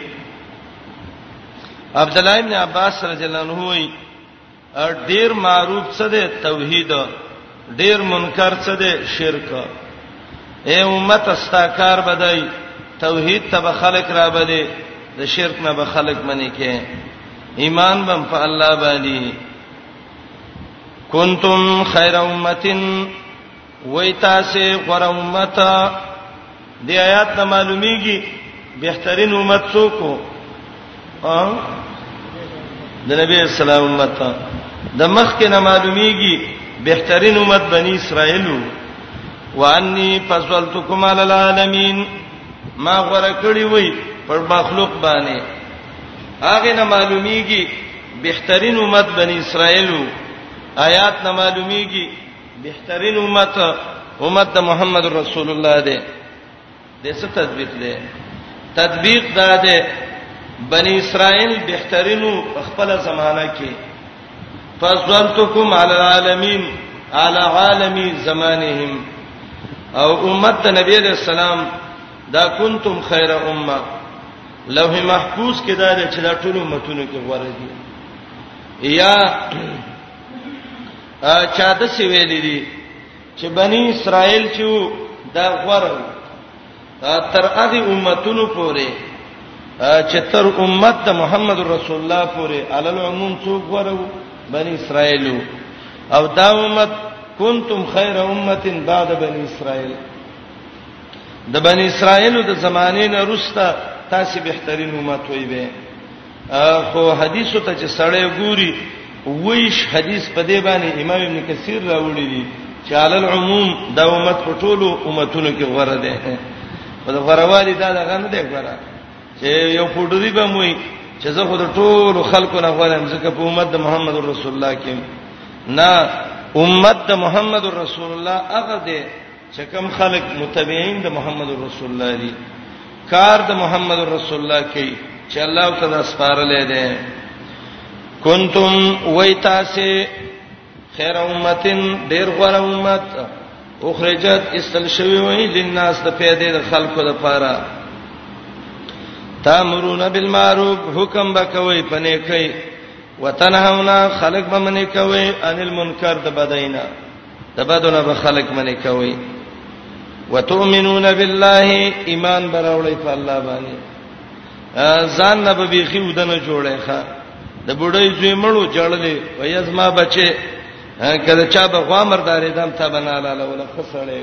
عبد الله ابن عباس رضی الله عنه وي ډیر معروف څه ده توحید ډیر منکر څه دی شرک اے امت استا کار بدای توحید ته به خلق را بلی د شرک نه به خلق منی کې ایمان بم په الله باندې کنتم خیر امتن وای تاسو غره امته دې آیات نه معلومیږي بهترین امت څوک وو د نبی اسلام امت د مخ کې نه معلومیږي بهترین امت بنی اسرائیل وو وانی فضلتکم علی العالمین ما غره کړی وای پر مخلوق باندې هغه نه معلومیږي بهترین امت بنی اسرائیل آیات نه معلومیږي بهترین امت امت محمد رسول الله دی د څه تطبیق دی تطبیق دا دی بنی اسرائیل بهترینو خپل زمانہ کې فضلتکم علی العالمین علی عالمی زمانهم او امت نبی علیہ السلام دا کنتم خیر امه لوح محفوظ کې دا چې دا ټول امتونو کې غوړه دي یا چا د سی ویلې دي چې بنی اسرائیل چې دا غور تر هغه امتونو پورې چې تر امت د محمد رسول الله پورې علل عموم څوک ورو بنی اسرائیل او دا امت کنتم خیر امه بعد بنی اسرائیل د بنی اسرائیل د زمانه نه روسته تاسو بهترین امت وي به خو حدیث ته چې سړی ګوري ویش حدیث په دې باندې امام ابن کثیر راوړي دي چې عل العموم دا امت په ټولو امتونو کې غوړه ده په غوړوالي دا دغه نه دی غوړه چې یو فوټوري به موي چې زه خو د ټولو خلکو نه غوړم ځکه په امت د محمد رسول الله کې نه امت د محمد رسول الله هغه ده چې کوم خلک متبعين د محمد رسول الله دي کار د محمد رسول الله کوي چې الله تعالی سپارلې ده کنتم ویتاسه خیر امتن ډیر غره امت اخرجت استل شوی وی لناس د پیدې د خلکو د پاره تامرون بالمعروف حکم بکوي پنه کوي وتنهونا خلق بمنه کوي ان المنکر د بدینا تبدونه به خلق منی کوي وتؤمنون بالله ایمان براولې په الله باندې ځان نه به بيخي ودنه جوړه ښه د بډای زوی مړو جړلې ويزما بچي کله چا به غوامردارې دم ته بناله لولا خسړې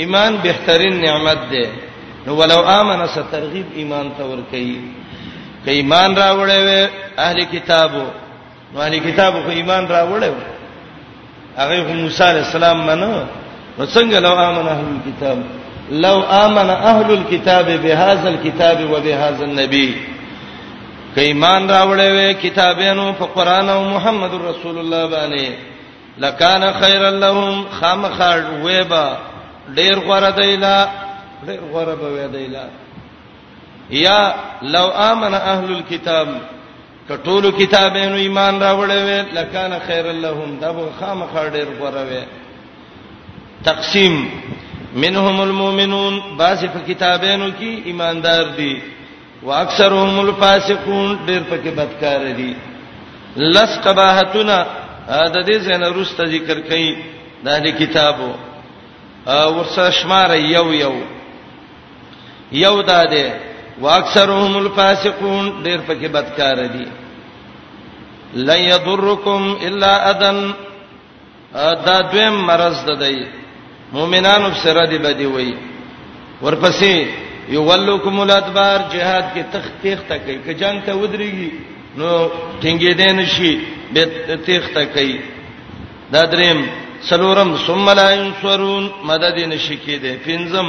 ایمان بهترین نعمت دی نو ولو امنه ست ترغیب ایمان ته ور کوي ک ایمان راوړې وې اهل کتابو نو اهل کتابو خو ایمان راوړې وې هغه موسی علی السلام منو نو څنګه لو امنه اهل کتاب لو امن اهل الكتاب بهذا الكتاب وبهذا النبي کایمان راوړې وې کتابینو په قران او محمد رسول الله باندې لکان خیر لهم خامخړ ویبا ډیر غره دیلا ډیر غره به وی دیلا یا لو امن اهل الكتاب کټولو کتابینو ایمان راوړې وې لکان خیر لهم دا به خامخړ ډیر غره وی تقسیم منهم المؤمنون بعض په کتابینو کې ایماندار دي واکثرهم الفاسقون ډېر پکې بدکار دي لس قباحتونه د دې څنګه روسته ذکر کړي د دې کتابو ورسره شمار یو یو یو دا ده واکثرهم الفاسقون ډېر پکې بدکار دي لن يضركم الا اذن دا دویم مرز ده دی مؤمنانو سره دی بدی وای ورپسې یو ولکم الادبار جهاد کې تخ تخ تک کې جنگ ته ودرېږي نو ټینګې دې نشي به تخ تک کې دا دریم سلورم ثم لا ينصرون مدد نشي کېده پنځم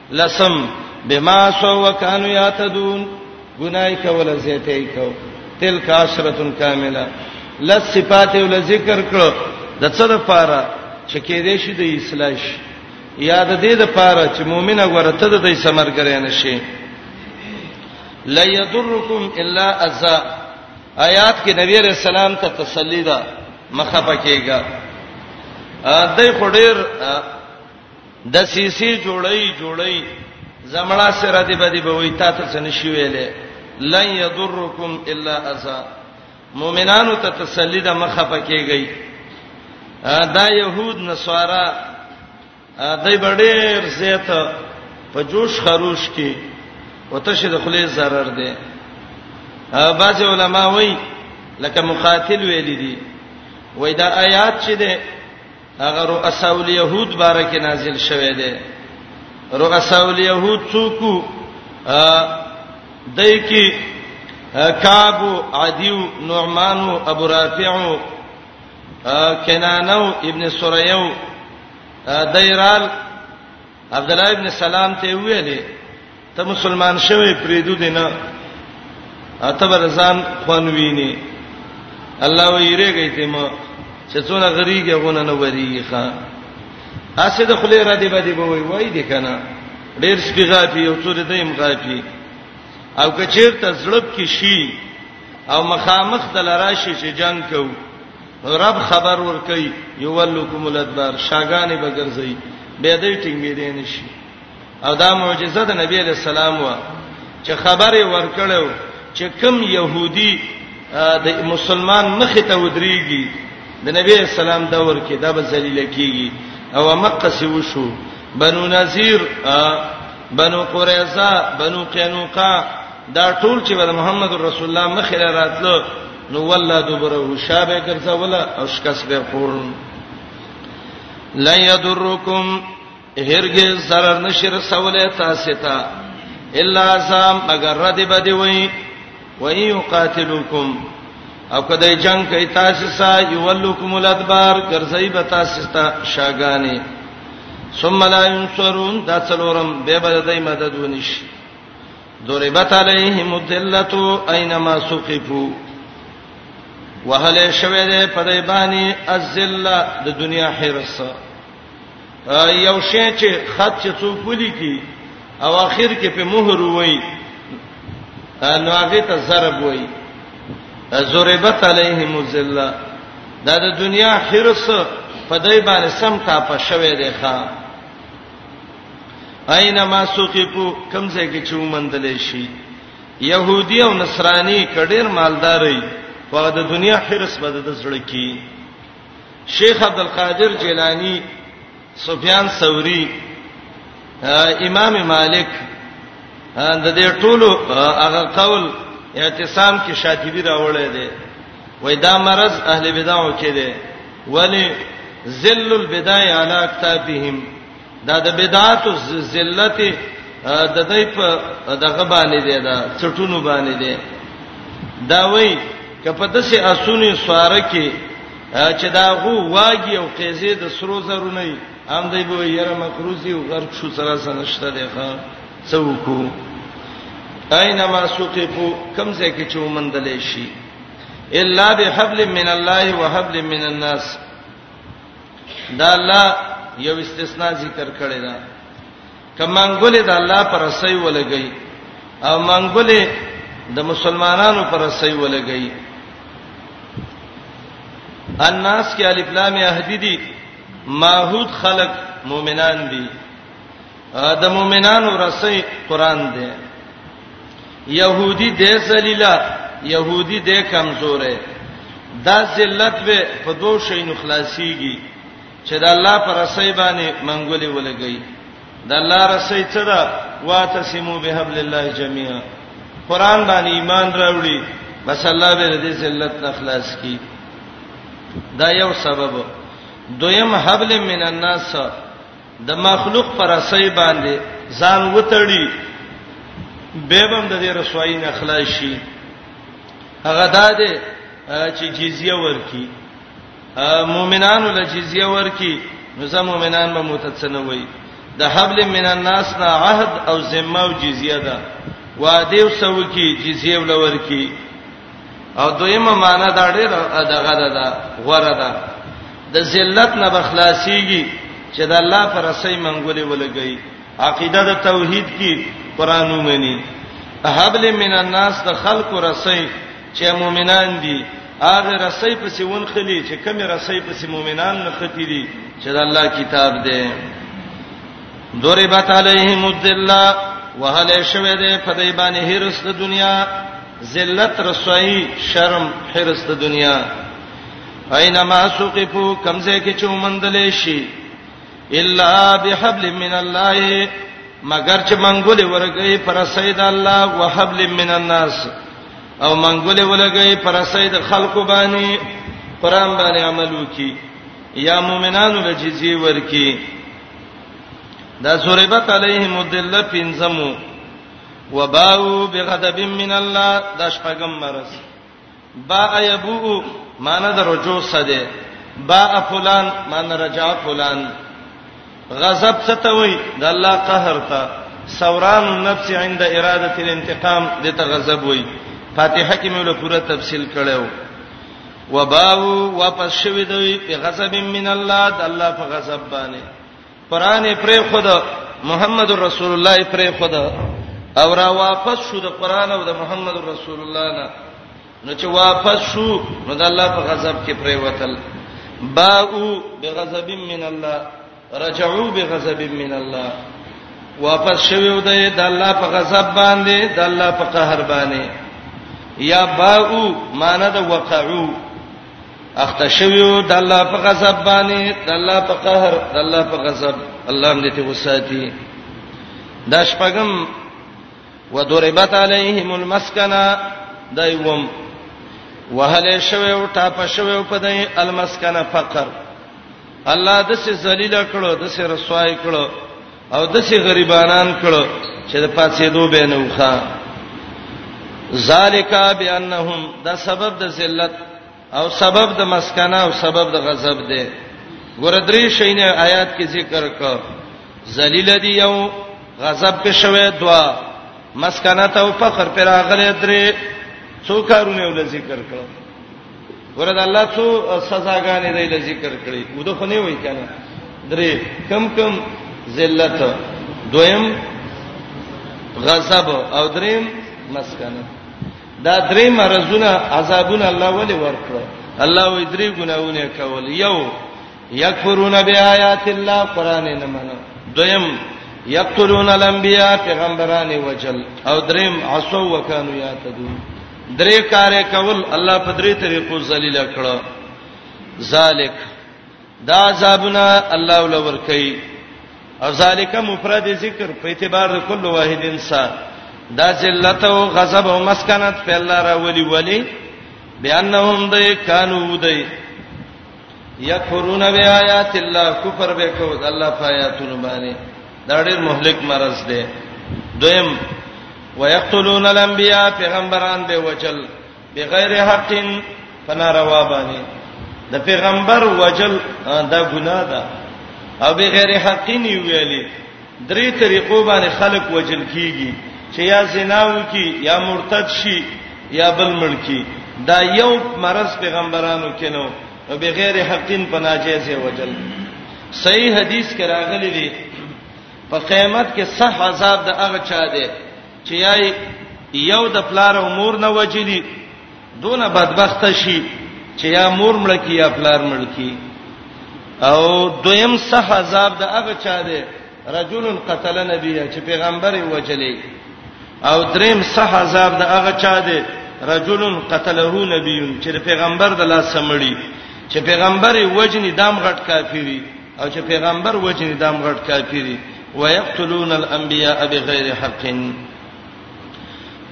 لسم بما سو وکانو یاتدون ګنای کوله زیته ای کو تلک عشرتن کامله لس صفات ول ذکر کړو د څه د پاره چې کې دې شي د اصلاح شي یاد دې د پاره چې مؤمنه ورته د دې سمرګرې نشي لا یضرکم الا اذا آیات کې نبی رسول الله ته تسلی ده مخه پکېګا دای خډیر د سیسی جوړی جوړی زمړه سره دی بدی به وی تا ته څه نشي ویلې لن یضرکم الا اذا مؤمنانو ته تسلی ده مخه پکېږي دا يهود نصارا دای بډیر زیت په جوش خروش کې وتشه د خلې zarar ده بعض علما وایي لکه مقاتل ویل دي وای دا آیات چې ده هغه رؤساء اليهود بارکه نازل شوه دی رؤساء اليهود څوک دای کی کعب عدیو نعمان ابو رافع کنانو ابن سریو دایرال عبد الله ابن سلام ته ویلې ته مسلمان شوی پریدو دینه اته برزان خوان ویني الله ویریږي ته مو چې څونه غریږي غونه نه وریږي ښا اسه د خله را دی باندې وای وای دي کنه ډیر سپیغا پی یو څور دې هم غاپی او کچیر ته زړب کې شي او مخامخ د لراشي چې جنگ کوي رب خبر ور کوي یولکم الادبار شاګانې بغرزي به دې ټینګې دي نشي او دا معجزه د نبی علی السلام وا چې خبره ور کړو چې کم يهودي د مسلمان مخ ته ودرېږي د نبی اسلام دور کې دا به ذلیل کیږي او مکه سی وشو بنو نذیر بنو قریظه بنو قینوقا دا ټول چې د محمد رسول الله مخ ته راتلو نو ولا دبره شابه ګرځوله او شکس به خور لا یضرکم هرګز zarar نشر سوله تاسو ته الا زام اگر رد بدی وای و یقاتلوکم او کدی جنگ کوي تاسو سره یولوکم الادبار ګرځي به تاسو ته شاګانی ثم لا ينصرون دا څلورم به به دای مدد ونیش ضربت علیهم الذلة اينما سقفوا وهله شوه دې په دې باندې الذلة د دنیا حرس یو شی چې خط چې څوک ولي کی او اخر کې په مهر وای نو هغه ته ضرب وای ضربت علیهم الذلة دا د دنیا حرس په دې باندې سم تا په شوه دې ښا اينما سقفو کم ځای کې چې ومندل شي يهودي او نصراني کډیر مالداري په د دنیا حرس بده د زړه کې شیخ عبد القادر جیلانی سفیان ثوری امام مالک د دې ټولو هغه قول اعتصام کې شاطبی راوړی دی وای دا مرض اهل بدعو کې دی ولی ذل البدای علی اکتابهم دا د بدعات ذلت د دې په دغه باندې دی دا چټونو باندې دی دا وای کپه د سه اسونی سواره کې چې دا غو واګي او قیزه د سرو زرو نه هم دی به یره مکروزی او غرق شو سره سنشته دی ښا څوکو اينما سقفو کم ځای کې چومندل شي الا بحبل من الله وحبل من الناس دا الله یو استثناء ذکر کړی دا کمنګولې دا الله پر سوي ولګي او منګولې د مسلمانانو پر سوي ولګي الناس کې الف لام اهدی دي ماحود خلق مؤمنان دي د مؤمنانو رسې قران دی يهودي دې ذلیلا يهودي دې کمزورې دا ذلت به په دوه شینو خلاصيږي چې د الله پر رسې باندې منګولې ولګي د الله رسې څه ده واتسمو بهبل الله جميعا قران باندې ایمان راوړي بس الله به دې ذلت نه خلاص کی دا یو سبب دویم حبل من الناس د مخلوق پر اسای باندې ځان وتړي به بم د دې رسوایی نه خلاص شي هغه داده چې جزیه ورکی مؤمنانو له جزیه ورکی نو زم مؤمنان به متڅنوي د حبل من الناس نه عهد او ذمه او جزیه ده وعده او سوکی جزیه ولور کی او دویمه معنا دا ډېر دغه ده غوړه ده د ذلت نه بخلاصيږي چې د الله پر رسي منګولې ولګي عقیده د توحید کی قران ومني حبل من الناس د خلق رسي چې مؤمنان دي هغه رسي په سیون خلی چې کمی رسي په سی مؤمنان نه ختی دي چې د الله کتاب دی دوربت علیهم الذلہ وهل شوه دې په دې باندې هرڅ د دنیا ذلت رسوایی شرم حرس د دنیا اينما سقفو کمزه کې چې ومندلې شي الا بحبل من الله مگر چې منګولې ورګي پر سید الله وحبل من الناس او منګولې ولګي پر سید خلکو باندې قران باندې عمل وکي یا مؤمنانو لجزي ورکي دا سوربت علیهم الذل پنځمو وباو بغضب من الله د شپږم مرز با ایبو معنی د رجوع سده با فلان معنی رجع فلان غضب څه ته وای د الله قهر ته سوران النفس عند اراده الانتقام دته غضب وای فاتحه کې مولا پوره تفصیل کړو وباو واپس شوی دوی په غضب من الله د الله په غضب باندې قران پرې خود محمد رسول الله پرې خود او را واپس شو د قران او د محمد رسول الله نه نو چې واپس شو نو د الله په غضب کې پرې وتل باو بغضب من الله رجعوا بغضب من الله واپس شوی و دی د الله په غضب باندې د الله په قهر باندې یا باو معنی د وقعو اخته شویو د الله په غضب باندې د الله په قهر د الله په غضب الله دې ته وساتي دا شپغم وضربت عليهم المسكنه دایوم وهله شوی او ټاپ شوی په دای المسکنه فقر الله د سې ذلیل کړو د سې رسوای کړو او دسه غریبانان کړه چې د پاتې دوه بینوخه ذالک بانهم دا سبب د ذلت او سبب د مسکنه او سبب د غضب دی ګور درې شینه آیات کې ذکر کړه ذلیل دی یو غضب په شوه دوا مسکنه ته او فخر پر اغله درې څو کارونه ول ذکر کړه ورته الله څو سزاګانې دی ذکر کړي او د خنه وای کنه درې کم کم ذلت دویم غضب او دریم مسکنه دا درې مرزونه عذابونه الله ولې ورکړه الله وې درې ګناونه کول یو یکفرون بیاات الله قران نه منو دویم یقتلون الانبیاء پیغمبران وجل او دریم عصوا وکانو یاتدون درې کارې کول الله په درې طریقو ذلیل کړو ذالک دا عذابنا الله ولور کوي او ذالک مفرد ذکر په اعتبار د کل واحد انسان دا ذلت او غضب او مسکنت په الله را ولي ولي بانهم د کانو دی یکفرون بیاات الله کفر به کو د الله پایاتونو باندې دا ډېر مهلک مرز دی دویم ويقتلون الانبیاء پیغمبران به وجل بغیر حق فناروا باندې د پیغمبر وجل دا ګناه ده او بغیر حق نیولې درې طریقو باندې خلق وجل کیږي چې یا زنا وکي یا مرتد شي یا بل ملکی دا یو مرز پیغمبرانو کینو او بغیر حقین په ناجیز وجل صحیح حدیث کې راغلی دی په قیامت کې صح عذاب د هغه چا دی چې یو د پلار او مور نه وجلی دونه بدبخت شي چې یا مور مړ کی یا پلار مړ کی او دویم صح عذاب د هغه چا دی رجل قتل نبی چې پیغمبر یې وجلې او دریم صح عذاب د هغه چا دی رجل قتله نبی چې پیغمبر د لاس سمړي چې پیغمبر یې وجنی دام غټ کافری او چې پیغمبر وجنی دام غټ کافری ويقتلون الانبیاء بغیر حق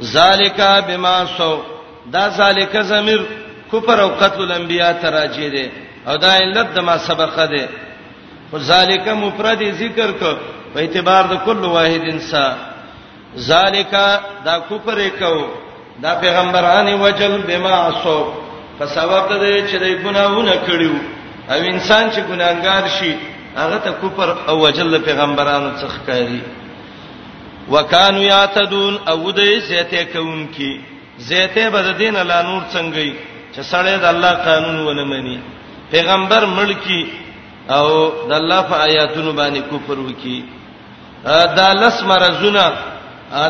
ذالک بما سو دا ذالک زمير کفر او قتل الانبیاء تراجی دی او دا علت د ما سبق دی خو ذالک مفرد ذکر کو په اعتبار د کل واحد انسان ذالک دا کفر کو دا پیغمبران وجل بما سو په سبب د دې چې د ګناونه کړیو او انسان چې ګناګار شي هغه ته کفر او وجل پیغمبرانو څخه کوي وکانو یاتدون او دې زیته کوونکی زیته بد دین لا نور څنګه چې سړی د الله قانون ونه مني پیغمبر ملکی او د الله په آیاتونو باندې کفر وکي دا لس مرزونه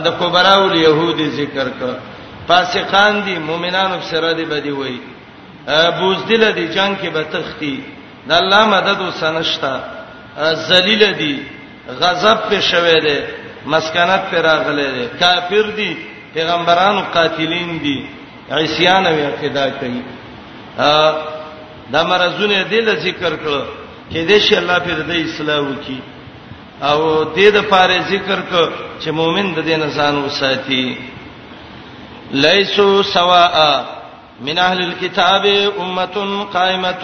د کبراو اليهودي ذکر کړ فاسقان دي مؤمنانو سره دي بدی وای بوزدل دي جنگ کې به تختی د الله مدد وسنشتا ذلیل دي غضب په شوه دی مسکنت پر راغله دی کافر دی پیغمبرانو قاتلین دی عصیان او اعتدا کوي دا مرزونه دی ل ذکر کړو کې دې شي الله په دې اصلاح وکي او دې د پاره ذکر کو چې مؤمن د دې نه ځان وساتي لیسو سواء من اهل الكتاب امه قائمه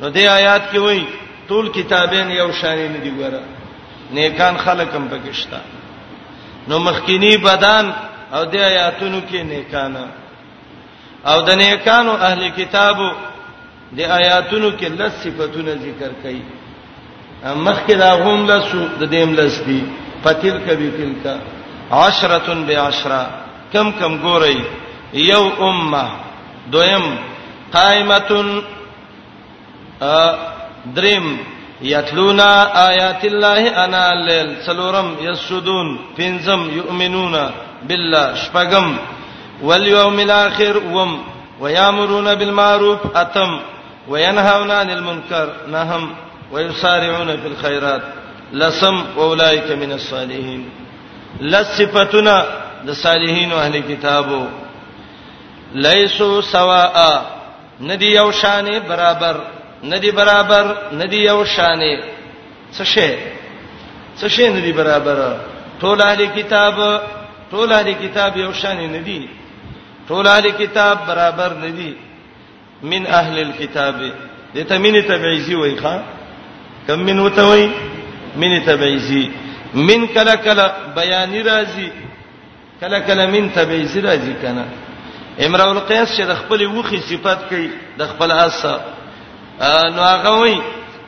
نو دې آیات کې وایي ټول کتابین یو شان نه دی ګوره نیکان خلک هم پکښتا نو مخکینی بدن او د آیاتونو کې نیکان او د نیکانو اهل کتابو د آیاتونو کې لس صفاتونه ذکر کړي مخکې دا هم لسو د دیم لس دي فتل کبي تلکا عشرتن بعشرہ کم کم ګورئ یو امه دویم قائمتون دریم یتلونا آیات الله انا الليل سلورم یسجدون پنزم یؤمنون بالله شپغم والیوم الاخر وم ويامرون بالمعروف اتم وينهون عن المنكر نهم ويسارعون في الخيرات لسم اولئك من الصالحين لصفتنا د صالحین او اهل کتابو لیسو سواء ندی یو شان برابر ندی برابر ندی یو شان څه شي څه شي ندی برابر ټول اهل کتاب ټول اهل کتاب یو شان ندی ټول اهل کتاب برابر ندی من اهل الكتاب دته مینه تبعیزی وای ښا کم من وته وای مینه تبعیزی من کلا کلا بیان راضی کله کله من تبع زرا دي کنه امرؤ القیس چې د خپل وخي صفات کوي د خپل اس نو هغه وي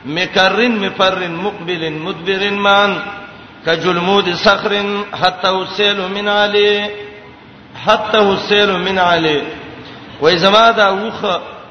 مکرن مفرن مقبل مدبر مان کجلمود صخر حتا وسیل من علی حتا وسیل من علی وای زما دا وخه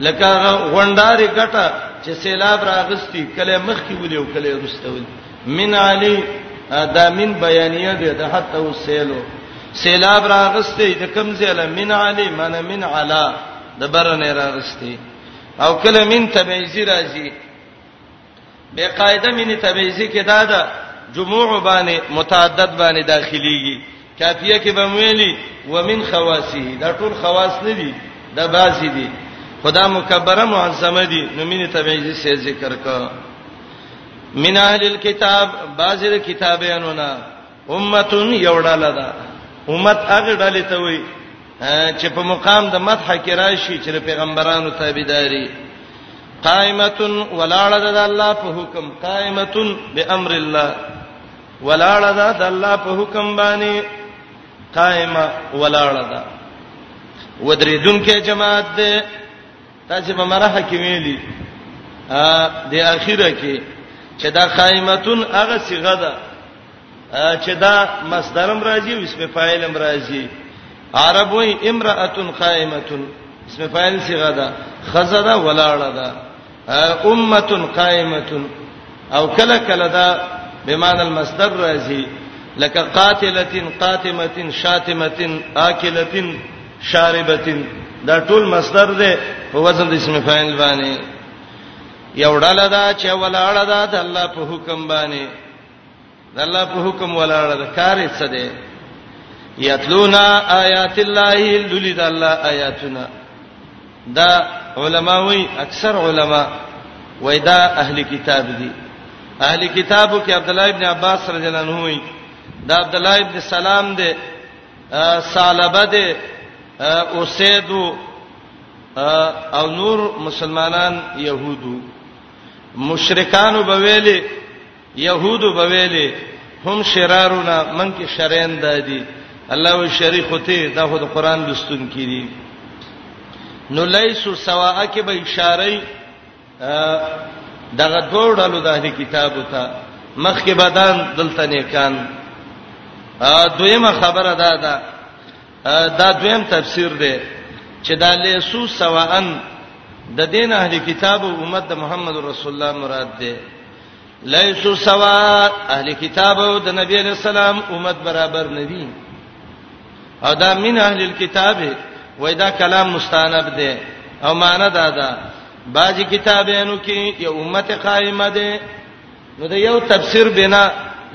لکه هغه غونډارې ګټه چې سیلاب راغستی کله مخ کې ولې او کله رستول من علی دا من بیانیه ده د حتی وسیلو سیلاب راغستی د کم زیله من علی من من علا د برنه راغستی او کله من تبعیزی راځي به قاعده مینه تبعیزی کې دا ده جموع باندې متعدد باندې داخليږي کافیه کې به ویلي ومن خواصه دا ټول خواص نه دي دا باسي دي خدا مکبره معظمه دي نو مینه تبعیزی سه ذکر کا من اهل الكتاب بازر کتابانو نه امتون یو ډله ده امت هغه ډله ته وایي چې په مقام د مدح کې راشي چې پیغمبرانو تابعداري قائمتون ولاړه ده د الله په حکم قائمتون بامر الله ولاړه ده د الله په حکم باندې قائمه ولاړه ده ودریدونکو جماعت ده تاسو به مره حکیمیلی ا د اخیره کې چې دا قائمتون هغه صيغه ده چې دا مصدرم راځي او اسم فاعلم راځي عرب وای امراه قائمه اسم فاعل صيغه ده خزدا ولاړه ده امه قائمه او کله کله دا بمعنى المصدر راځي لکه قاتله قاتمه شاتمه اكله شاربه دا ټول مصدر ده په وزن د اسم فاعل باندې یو ډله دا چې ولاړه ده د الله په حکم باندې د الله په حکم ولاړه ده کار یې څه دی یتلونا آیات الله لولید الله آیاتنا دا علما وی اکثر علما وای دا اهل کتاب دي اهل کتابو کې عبد الله ابن عباس رضی الله عنه وی دا عبد الله ابن سلام دی سالبه دی اوسید او نور مسلمانان يهودو مشرکانو به ویلي یهودو به ویلې هم شرارونه من کې شرین دادي الله وی شریخ ته دا خو د قران لستون کړي نو لیسو سواء کې به اشاره دغه دوه ډلو د اهل کتابو ته مخکې بدن دلته نه کان دویمه خبره ده دا دا دویم تفسیر دی چې دا لیسو سواءن د دین اهل کتابو امت د محمد رسول الله مراد ده لیسو سوا اهل کتاب او د نبی علی السلام امت برابر ندي او دا من اهل الكتاب وای دا کلام مستانب دی او معنا دا ده باج کتابینو کې یو امت قائمه ده نو دا یو تفسیر بنا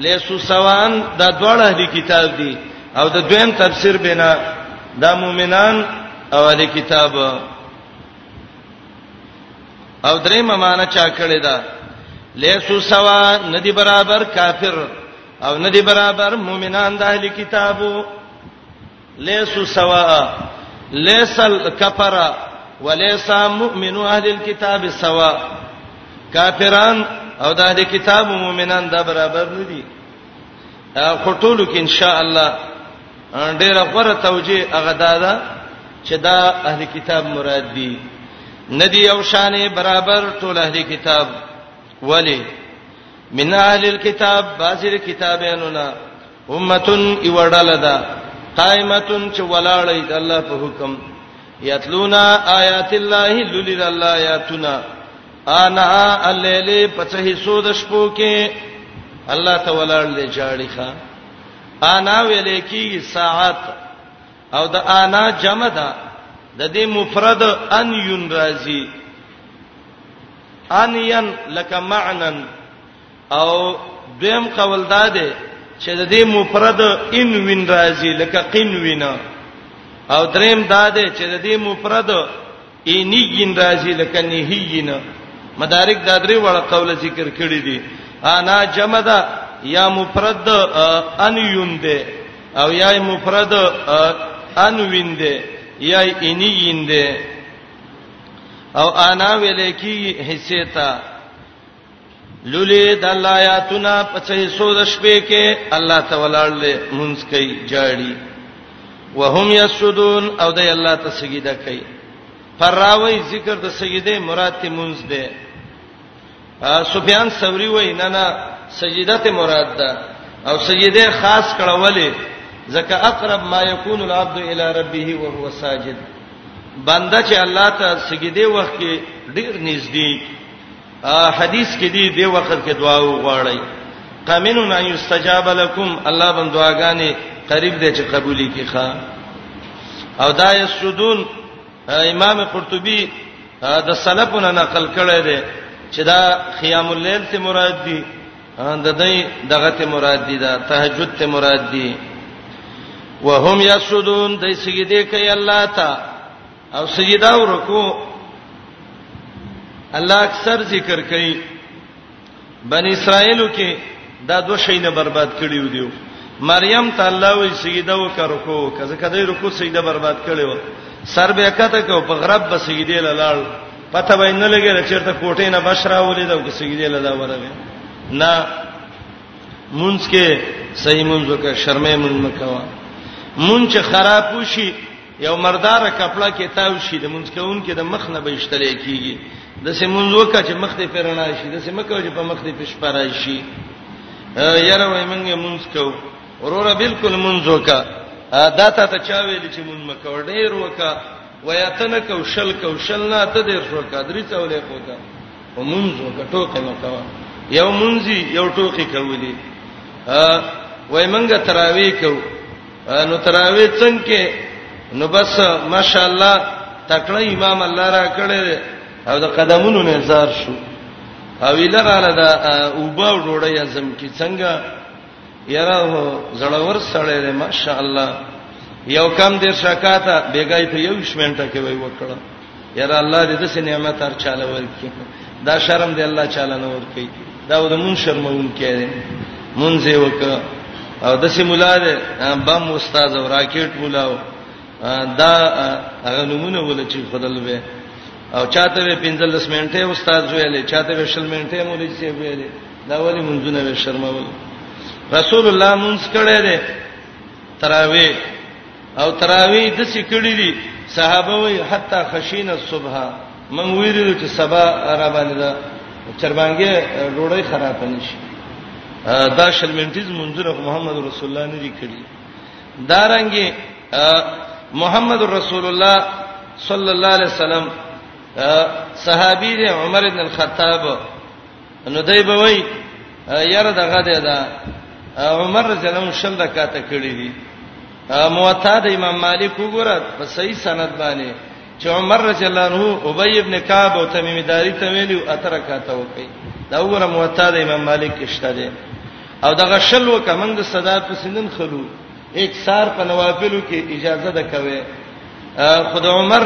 لیسو سوان دا دوړ اهل کتاب دي او د دویم تفسیر بنا دا مؤمنان او اهل کتاب او درې ممانه چا کړی دا لیسو سوا ندی برابر کافر او ندی برابر مؤمنان د اهل کتابو لیسو سوا لیس الکفر ولیس مؤمن اهل الكتاب سوا کافران او د اهل کتاب مؤمنان دا برابر ندي خټولو کې ان شاء الله ډیره غره توجیه هغه دادا چې دا اهل کتاب مراد دي ندی او شان برابر ټول اهل کتاب ولی من اهل الكتاب بازر کتابانو نه امتون ایوړل ده قائمتون چې ولاړې د الله په حکم یتلونا آیات الله لولید الله آیاتنا انا الليل پڅه سود شپو کې الله تعالی له جاړي خان انا ویل کیږي ساعت او د انا جمع ده د دې مفرد ان یون راځي ان ین لک معنا او دیم قول دا ده چې د دې مفرد ان وین راځي لکه قین وینا او دریم دا ده چې د دې مفرد اینین راځي لکه نهیین مدارک دا درې وړه قول ذکر کړی دي انا جمع ده یا مفرد ان یون ده او یا مفرد ان وین ده یا اینین ده او انا ولیکي حصے ته لولي د الله آیاتونه په څه حصو د شپې کې الله تعالی له مونږ کوي جاړي وهم یسجدون او د الله ته سجده کوي فراوی ذکر د سجده مراد ته مونږ ده سفیان ثوری وای نه نه سجده ته مراد ده او سجده خاص کړهولې ځکه اقرب ما یکون العبد الی ربه وهو ساجد بنده چې الله ته سجده وخت کې ډیر نږدې حدیث کې دی دی وخت کې دعا وغواړئ قامنون ان یستجاب لكم الله بن دعاګانې قریب دې چې قبولې کی ښا او دا یسجدون امام قرطبي د سلفونو نقل کړی دی چې دا قیام الليل ته مراد دي د دې دغه ته مراد دي دا تهجد ته مراد دي وهم یسجدون دای سجده کوي الله ته او سجده او رکوع الله اکثر ذکر کوي بنی اسرائیلو کې دا دوه شی نه برباد کړیو دیو مریم ته الله وی سجده وکړو کو کزه کده رکوع سجده برباد کړیو سر به کته کو په غرب به سجده لاله پته وای نه لګی چیرته کوټې نه بشرا ولې دا کو سجده لاله ورغه نه مونږ کې صحیح مونږ وکړه شرمې مونږ مکوا مونږ خراب وشي یو مردار کپړه کې تاو شي د منځ کون کې د مخ نه بهشتلې کیږي د سیمونځ وکړه چې مخ دې پرنا شي د سیمکه چې په مخ دې پښ پرا شي یاره وای منګه منځ کو وروره بالکل منځ وکړه دا ته ته چا ویل چې مونږ مکو ډیر وکړه ویاتن کو شل کو شل نه ته دې شو قدرې څولې کوته ومنځ وکړه ټوکې مکو یو منځي یو ټوکې کولی وای منګه تراوی کو نو تراوی څنګه نو بس ماشاءالله تکړه امام الله را کړی او د قدمونو نه زار شو او لراله دا اوبه ډوړی اعظم کی څنګه یاره زړور سړی دی ماشاءالله یو کم دیر شکاته بیګای په یو شمنټه کې وای وکړه یاره الله دې دسه نعمت هر چاله ورکړي دا شرم دې الله چاله نه ورکړي دا د مون شرمون کړي مونږ یې وک او دسه مولا دې بم استاد او راکټ مولا دا هغه نمونه ول چې خدل به او چاته به 15 منټه استاد ویلې چاته به 20 منټه مولوی سی ویلې دا ولی منځونه به شرمول رسول الله مونږ کړه دې تراوی او تراوی د څه کړی دي صحابه وی حتی خشین الصبح من ویریدو چې سبا را باندې دا چربانګه ډوړی خراب نشي دا شلمنټیز منځره محمد رسول الله نه دی کړی دارنګي محمد رسول الله صلی الله علیه وسلم صحابي دی عمر ابن الخطاب نو دای به وای یاره دغه دی دا عمر رضی الله عنه شل رکعاته کړی دي موطا د امام مالک وګوره په صحیح سند باندې چې عمر رضی الله عنه ابی ابن کعب او تمیم داری ته ویلو اترکاته وکي دا وګوره موطا د امام مالک کې شته ده او دغه شل وکمن د صدا په سنن خلو اکثار په نوافلو کې اجازه ده کوي خدای عمر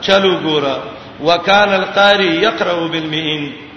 چلو ګوره وکال القاری یقرأ بالمئین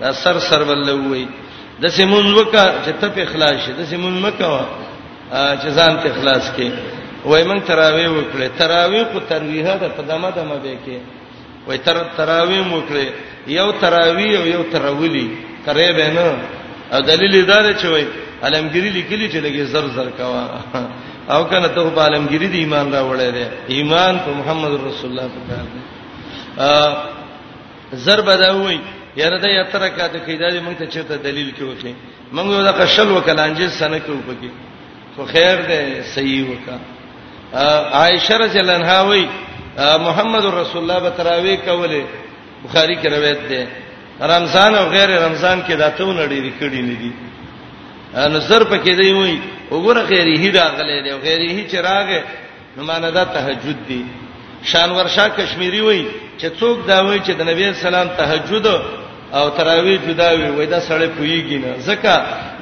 دا سر سر بل وی د سیمون وکا چې ته په اخلاص شې د سیمون مکو چې ځان ته اخلاص کې وای مونږ تراوی وکړه تراوی کو ترویه ده په دمه دمه به کې وای تر تراوی وکړه یو تراوی او یو تراولی کرے به نه او دلیل دا دی چې وای علمګری لیکلی چې لګي زر زر کوا او کنه ته په علمګری دی ایمان راوړی دی ایمان په محمد رسول الله په کار دی ضرب دا وای یاره دا یتر کا د کیدا دې مونږ ته چیرته دلیل کې وکي مونږ یو د قشل وکلانجې سنه کې وکي خو خیر دې صحیح وکا عائشه رضی الله عنها وای محمد رسول الله بتراوی کوله بخاری کې روایت ده رمضان او غیر رمضان کې داته ونړي لیکړي نه دي نظر پکې دی وای وګوره غیره هی راغله دی غیره هی چې راغې نو معنی دا تهجد دی شانور شاه کشمیری وای چې څوک دا وای چې د نبی اسلام تهجد او تراوی جدا وی وای دا سړی پویږي نه ځکه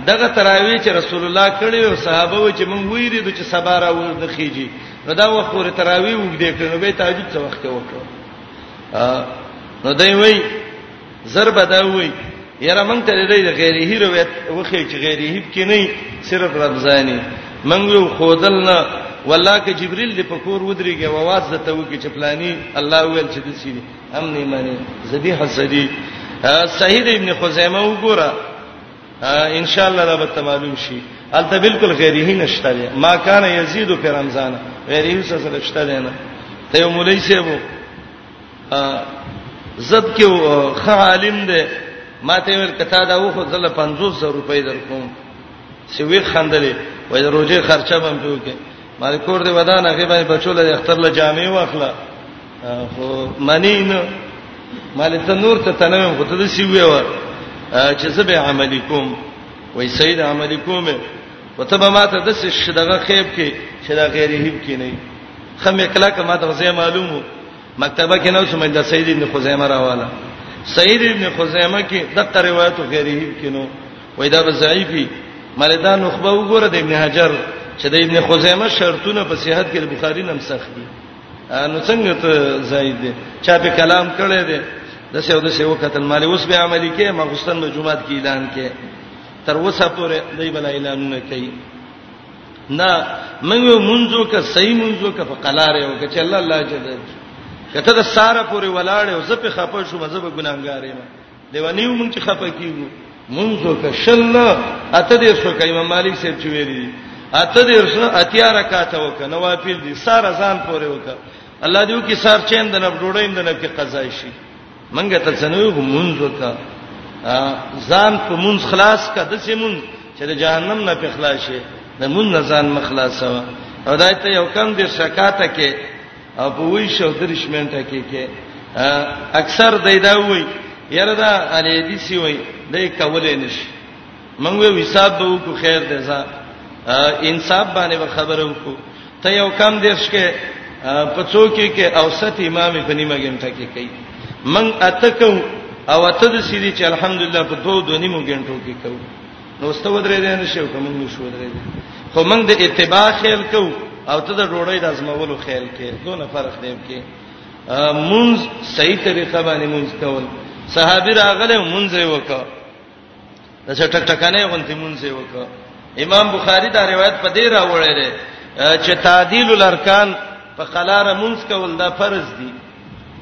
دغه تراوی چې رسول الله کړی او صحابه و چې مونږ ویری د چې سبا را ورده خيږي نو دا وخت پورې تراوی وګدې کړو به تهجد څه وخت وکړو نو دوی وای زر بداوي یاره مونږ ته لري غیره هی روایت وخی چې غیره هی کې نه صرف رمضاني مونږ یو خودل نه والله کې جبريل دې په کور ودرېږي او आवाज دته وکي چې پلاني الله ویل چې د سینې هم نه مانی زدي حسدي صحیح ابن خزیمه وګوره ان شاء الله دا به معلوم شي البته بالکل غیره هی نشته ما کان یزيد په رمضان غیره هی څه سره شته نه ته یو مولای سیبو زب کې خه عالم دی ماته ور کته دا و خو زله 500 روپۍ درکوم چې وی خندلې وای روزه خرچه بم پیو کې مال کور دی ودان هغه باندې بچو له اختر له جامې واخله خو منین مال ته نور ته تنوم خو ته سی وی و چې زه به عملی کوم وای سید عملی کوم وتبه ماته د څه شدغه خیب کې چې دا غیر هیب کې نه خمه کلا کما درځه معلومو مکتبه کې نو سمې د سید ابن خزیمه راواله سید ابن خزیمه کې دغه روایت او غریب کې نو وای دا به ضعیفي ملدا نخبه وګوره د ابن حجر چې د ابن خزیمه شرطونه په صحت کې د بخاری نم سخت دي نو څنګه ته زائد دي چا په کلام کړي دي د څه او د څه وکتل مال اوس به عملی کې مغستان د جمعات کې اعلان کې تر اوسه پورې دای بل اعلانونه کوي نه موږ مونږو که صحیح مونږو که په قلار یو که چې الله الله جل کته د ساره پورې ولاړ او زه په خپه شو مزه به ګناګار یم دی ونی مونږ چې خپه کیو مونږو که شل اته دې سو کای امام مالک صاحب چې ویلي اته دې سو اتیا رکعات وک نو واپیل دي ساره ځان پورې وک الله دې وکي سار چین د نب ډوړې اند نه کې قضا شي منګه ته څنوي خو مونږ وکا ځان په مونږ خلاص کا د سې مونږ چې د جهنم نه په خلاص شي د مونږ نه ځان مخلاصو او دای ته یو کم دې شکاته کې او په وی شو درش منټه کې کې اکثر دای دا وای یره دا علي دي سی وای دای کولې نشي موږ وی حساب به وکړو خیر دی ځا انصاف باندې به خبره وکړو ته یو کم دیش کې په څوکې کې اوسط امام په نیمه ګنټه کې کوي من اتکو او ته د سیدی چې الحمدلله په دوه دوه نیمو ګنټو کې کوو نو ست ودرې دې نه شو کوم نو شو ودرې دې خو موږ د اتباع خیال کو او ته د ډوړې د ازمولو خیال کې دونه فرق دی کې مونږ صحیح طریقه باندې مونږ کول صحابي راغله مونږ یې وکړه دا چې ټک ټکانه غونتی مونږ یې وکړ امام بخاری دا روایت په دې راوړی دی چې تعدیل الارکان په قلار مونږ کول دا فرض دی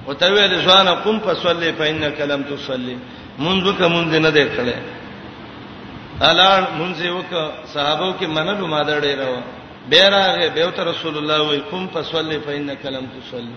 او ته ویل ځوان قم فصلی فإنک لم تصلی مونږ که مونږ نه دی کړی الان مونږ یې وکړ صحابو کې منلو ما دا ډیره و بیرغه به رسول الله وی قم فصلی فإنک لم تصلی